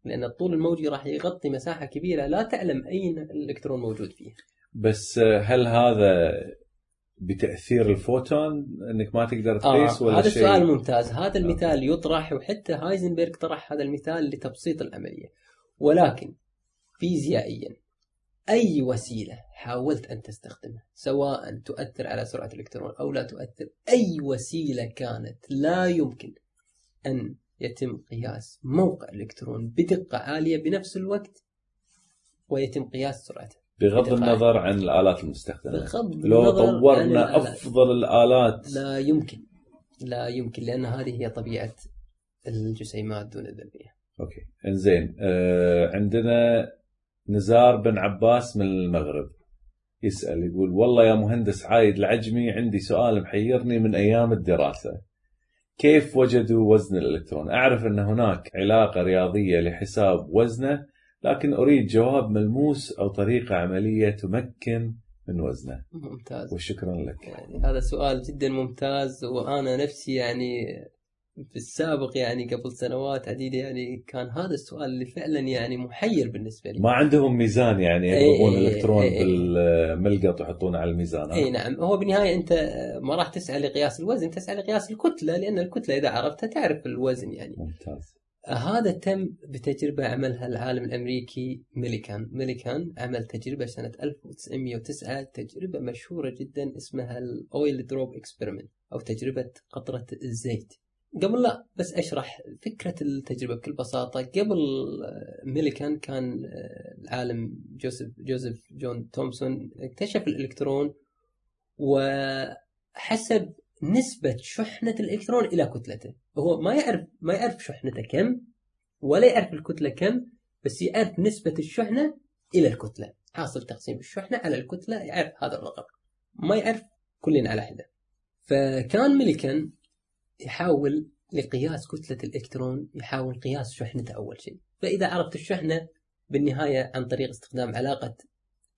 [SPEAKER 2] لأن الطول الموجي راح يغطي مساحة كبيرة لا تعلم أين الإلكترون موجود فيه
[SPEAKER 1] بس آه، هل هذا بتأثير الفوتون إنك ما تقدر تقيس
[SPEAKER 2] آه
[SPEAKER 1] ولا
[SPEAKER 2] هذا
[SPEAKER 1] شيء؟
[SPEAKER 2] سؤال ممتاز. هذا المثال يطرح وحتى هايزنبرغ طرح هذا المثال لتبسيط العملية. ولكن فيزيائيا أي وسيلة حاولت أن تستخدمها سواء تؤثر على سرعة الإلكترون أو لا تؤثر أي وسيلة كانت لا يمكن أن يتم قياس موقع الإلكترون بدقة عالية بنفس الوقت ويتم قياس سرعته.
[SPEAKER 1] بغض. النظر عن الآلات المستخدمة.
[SPEAKER 2] بغض
[SPEAKER 1] لو طورنا
[SPEAKER 2] الآلات.
[SPEAKER 1] أفضل الآلات.
[SPEAKER 2] لا يمكن. لا يمكن لأن هذه هي طبيعة الجسيمات دون الذرية.
[SPEAKER 1] أوكي. إنزين آه عندنا نزار بن عباس من المغرب يسأل يقول والله يا مهندس عايد العجمي عندي سؤال محيرني من أيام الدراسة. كيف وجدوا وزن الإلكترون؟ أعرف أن هناك علاقة رياضية لحساب وزنه لكن أريد جواب ملموس أو طريقة عملية تمكن من وزنه
[SPEAKER 2] ممتاز
[SPEAKER 1] وشكرا لك.
[SPEAKER 2] يعني هذا سؤال جدا ممتاز وأنا نفسي يعني في السابق يعني قبل سنوات عديدة يعني كان هذا السؤال اللي فعلا يعني محير بالنسبة لي.
[SPEAKER 1] ما عندهم ميزان يعني
[SPEAKER 2] إيه،
[SPEAKER 1] يضربون
[SPEAKER 2] إيه،
[SPEAKER 1] الإلكترون
[SPEAKER 2] إيه، إيه.
[SPEAKER 1] بالملقط ويحطونه على الميزان
[SPEAKER 2] اي نعم. هو بالنهاية أنت ما راح تسعى لقياس الوزن تسعى لقياس الكتلة لأن الكتلة إذا عرفتها تعرف الوزن يعني.
[SPEAKER 1] ممتاز.
[SPEAKER 2] هذا تم بتجربة عملها العالم الأمريكي ميليكان. ميليكان عمل تجربة سنة 1909 تجربة مشهورة جدا اسمها ال oil drop experiment أو تجربة قطرة الزيت. قبل لا بس أشرح فكرة التجربة بكل بساطة. قبل ميليكان كان العالم جوزيف جوزيف جون تومسون اكتشف الإلكترون وحسب نسبة شحنة الإلكترون إلى كتلته. هو ما يعرف ما يعرف شحنته كم ولا يعرف الكتلة كم بس يعرف نسبة الشحنة إلى الكتلة. حاصل تقسيم الشحنة على الكتلة يعرف هذا الرقم. ما يعرف كلنا على حدة. فكان ميليكان يحاول لقياس كتلة الإلكترون يحاول قياس شحنته أول شيء. فإذا عرفت الشحنة بالنهاية عن طريق استخدام علاقة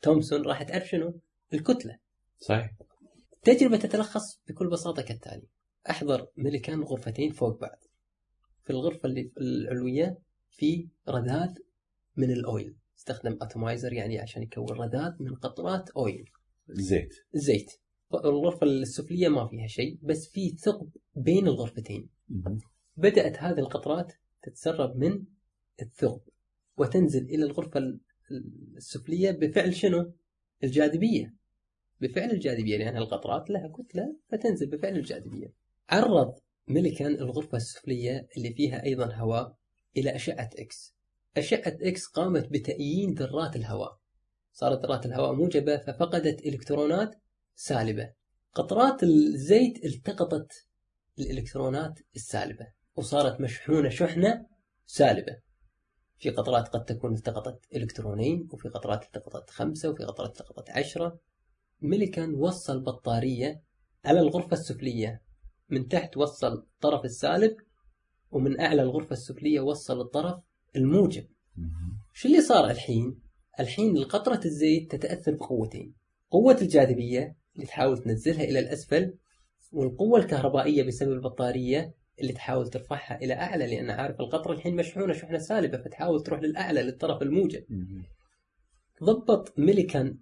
[SPEAKER 2] تومسون راح تعرف شنو؟ الكتلة.
[SPEAKER 1] صحيح.
[SPEAKER 2] التجربة تتلخص بكل بساطة كالتالي. أحضر ملكان غرفتين فوق بعض. في الغرفة اللي العلوية في رذاذ من الأويل. استخدم اتومايزر يعني عشان يكون رذاذ من قطرات أويل.
[SPEAKER 1] زيت.
[SPEAKER 2] زيت. الغرفة السفلية ما فيها شيء بس في ثقب بين الغرفتين. بدأت هذه القطرات تتسرب من الثقب وتنزل إلى الغرفة ال- السفلية بفعل شنو؟ الجاذبية. بفعل الجاذبية لأن القطرات لها كتلة فتنزل بفعل الجاذبية. عرض ميليكان الغرفة السفلية اللي فيها أيضا هواء إلى أشعة إكس أشعة إكس قامت بتأيين ذرات الهواء. صارت ذرات الهواء موجبة ففقدت إلكترونات سالبة. قطرات الزيت التقطت الإلكترونات السالبة وصارت مشحونة شحنة سالبة في قطرات قد تكون التقطت إلكترونين وفي قطرات التقطت خمسة وفي قطرات التقطت عشرة ميليكان وصل بطارية على الغرفة السفلية من تحت وصل الطرف السالب ومن أعلى الغرفة السفلية وصل الطرف الموجب. شو اللي صار الحين؟ الحين القطرة الزيت تتأثر بقوتين قوة الجاذبية اللي تحاول تنزلها إلى الأسفل والقوة الكهربائية بسبب البطارية اللي تحاول ترفعها إلى أعلى لأن عارف القطرة الحين مشحونة شحنة سالبة فتحاول تروح للأعلى للطرف الموجب. ضبط ميليكان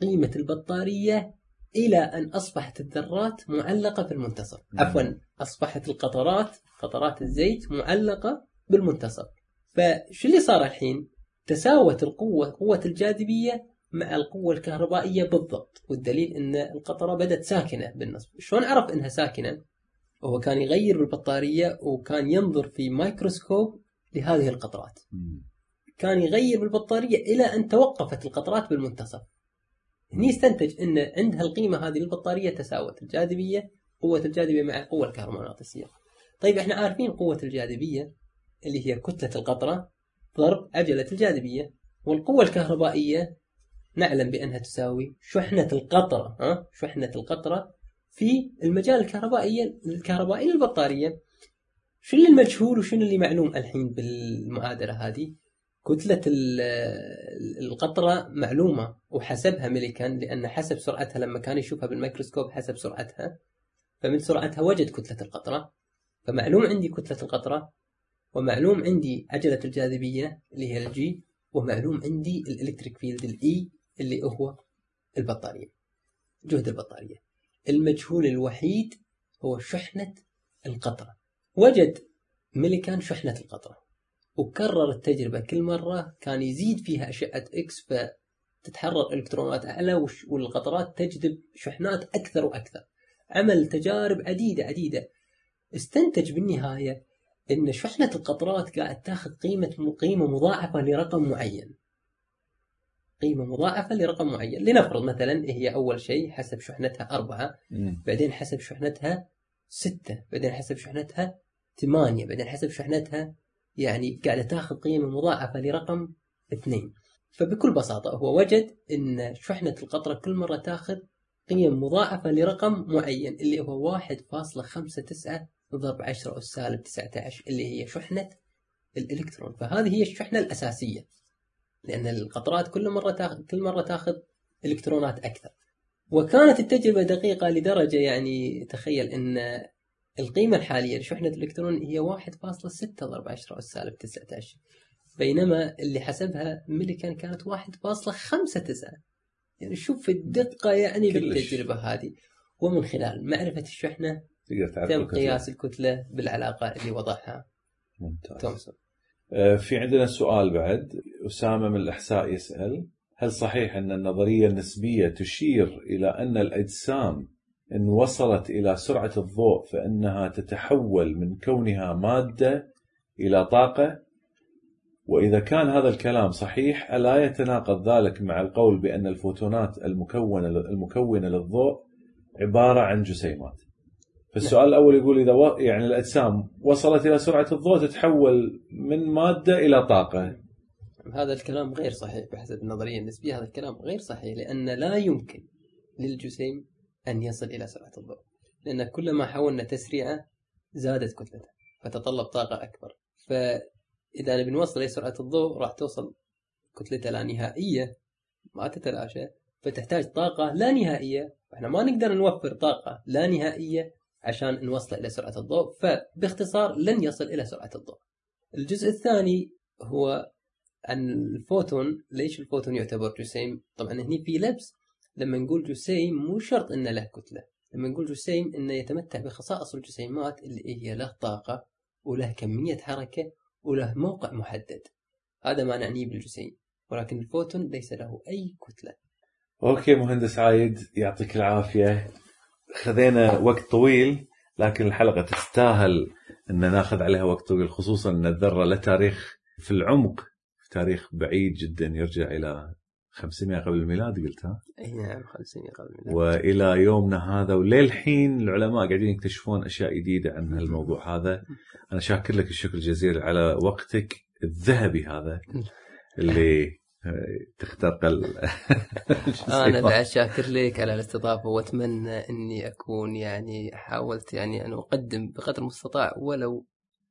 [SPEAKER 2] قيمة البطارية إلى أن أصبحت الذرات معلقة في المنتصف. عفوا أصبحت القطرات قطرات الزيت معلقة بالمنتصف فشو اللي صار الحين تساوت القوة قوة الجاذبية مع القوة الكهربائية بالضبط. والدليل أن القطرة بدت ساكنة بالنصف شلون عرف أنها ساكنة؟ هو كان يغير بالبطارية وكان ينظر في مايكروسكوب لهذه القطرات. كان يغير بالبطارية إلى أن توقفت القطرات بالمنتصف. هني استنتج أن عندها القيمة هذه للبطارية تساوت. الجاذبية قوة الجاذبية مع القوة الكهرومغناطيسية. طيب إحنا عارفين قوة الجاذبية اللي هي كتلة القطرة ضرب عجلة الجاذبية. والقوة الكهربائية نعلم بأنها تساوي شحنة القطرة ها؟ شحنة القطرة في المجال الكهربائي الكهربائي للبطارية. اللي المجهول وشنو اللي معلوم الحين بالمعادلة هذه؟ كتلة ال- القطرة معلومة وحسبها ميليكان لأن حسب سرعتها لما كان يشوفها بالميكروسكوب حسب سرعتها فمن سرعتها وجد كتلة القطرة. فمعلوم عندي كتلة القطرة ومعلوم عندي عجلة الجاذبية اللي هي الجي ومعلوم عندي ال electric field ال E اللي هو البطارية جهد البطارية. المجهول الوحيد هو شحنة القطرة. وجد ميليكان شحنة القطرة وكرر التجربة كل مرة كان يزيد فيها أشعة إكس فتتحرر إلكترونات أعلى والقطرات تجذب شحنات أكثر وأكثر. عمل تجارب عديدة عديدة. استنتج بالنهاية أن شحنة القطرات قاعد تاخذ قيمة قيمة مضاعفة لرقم معين. قيمة مضاعفة لرقم معين. لنفرض مثلا هي أول شيء حسب شحنتها أربعة
[SPEAKER 1] مم.
[SPEAKER 2] بعدين حسب شحنتها ستة بعدين حسب شحنتها ثمانية بعدين حسب شحنتها يعني قاعدة تأخذ قيمة مضاعفة لرقم اثنين. فبكل بساطة هو وجد أن شحنة القطرة كل مرة تأخذ قيم مضاعفة لرقم معين اللي هو 1.59 ضرب 10 أس سالب 19 اللي هي شحنة الإلكترون. فهذه هي الشحنة الأساسية. لأن القطرات كل مرة تاخذ كل مرة تاخذ إلكترونات أكثر. وكانت التجربة دقيقة لدرجة يعني تخيل أن القيمة الحالية لشحنة الإلكترون هي 1.6 ضرب 10 أس سالب 19 بينما اللي حسبها ميليكان كانت 1.59 يعني شوف الدقة يعني. بالتجربة هذه. ومن خلال معرفة الشحنة
[SPEAKER 1] تقدر تعرف
[SPEAKER 2] تم. قياس الكتلة بالعلاقة اللي وضعها
[SPEAKER 1] ممتاز.
[SPEAKER 2] تومسون.
[SPEAKER 1] في عندنا سؤال بعد. أسامة من الإحساء يسأل هل صحيح أن النظرية النسبية تشير إلى أن الأجسام إن وصلت إلى سرعة الضوء فإنها تتحول من كونها مادة إلى طاقة؟ وإذا كان هذا الكلام صحيح ألا يتناقض ذلك مع القول بأن الفوتونات المكونة المكونة للضوء عبارة عن جسيمات؟ فالسؤال الأول يقول إذا و... يعني الأجسام وصلت إلى سرعة الضوء تتحول من مادة إلى طاقة.
[SPEAKER 2] هذا الكلام غير صحيح بحسب النظرية النسبية هذا الكلام غير صحيح لأن لا يمكن للجسيم أن يصل إلى سرعة الضوء لأن كلما حاولنا تسريعة زادت كتلته فتطلب طاقة أكبر. فإذا نبي نوصل لسرعة الضوء راح توصل كتلته لا نهائية ما تتلاشى فتحتاج طاقة لا نهائية. إحنا ما نقدر نوفر طاقة لا نهائية عشان نوصله إلى سرعة الضوء. فباختصار لن يصل إلى سرعة الضوء. الجزء الثاني هو أن الفوتون ليش الفوتون يعتبر جسيم؟ طبعا هني في لبس. لما نقول جسيم مو شرط إنه له كتلة. لما نقول جسيم إنه يتمتع بخصائص الجسيمات اللي هي له طاقة وله كمية حركة وله موقع محدد. هذا ما نعنيه بالجسيم. ولكن الفوتون ليس له أي كتلة.
[SPEAKER 1] أوكي مهندس عايد يعطيك العافية. خذينا وقت طويل لكن الحلقة تستاهل إن ناخذ عليها وقت طويل خصوصا إن الذرة له تاريخ في العمق في تاريخ بعيد جدا يرجع إلى 500 قبل الميلاد قلتها
[SPEAKER 2] اي نعم 500 قبل الميلاد.
[SPEAKER 1] وإلى يومنا هذا وللحين العلماء قاعدين يكتشفون أشياء جديدة عن الموضوع هذا. أنا شاكر لك الشكر الجزيل على وقتك الذهبي هذا اللي تخترق ال... *laughs*
[SPEAKER 2] أنا بعد شاكر لك على الاستضافة وأتمنى إني أكون يعني حاولت يعني أن أقدم بقدر المستطاع ولو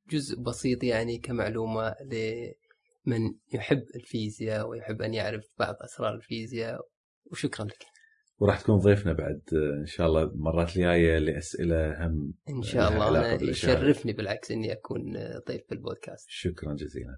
[SPEAKER 2] جزء بسيط يعني كمعلومة لمن يحب الفيزياء ويحب أن يعرف بعض أسرار الفيزياء وشكرا لك.
[SPEAKER 1] وراح تكون ضيفنا بعد إن شاء الله المرات الجاية لأسئلة هم
[SPEAKER 2] إن شاء الله أنا يشرفني بالعكس إني أكون ضيف في البودكاست.
[SPEAKER 1] شكرا جزيلا.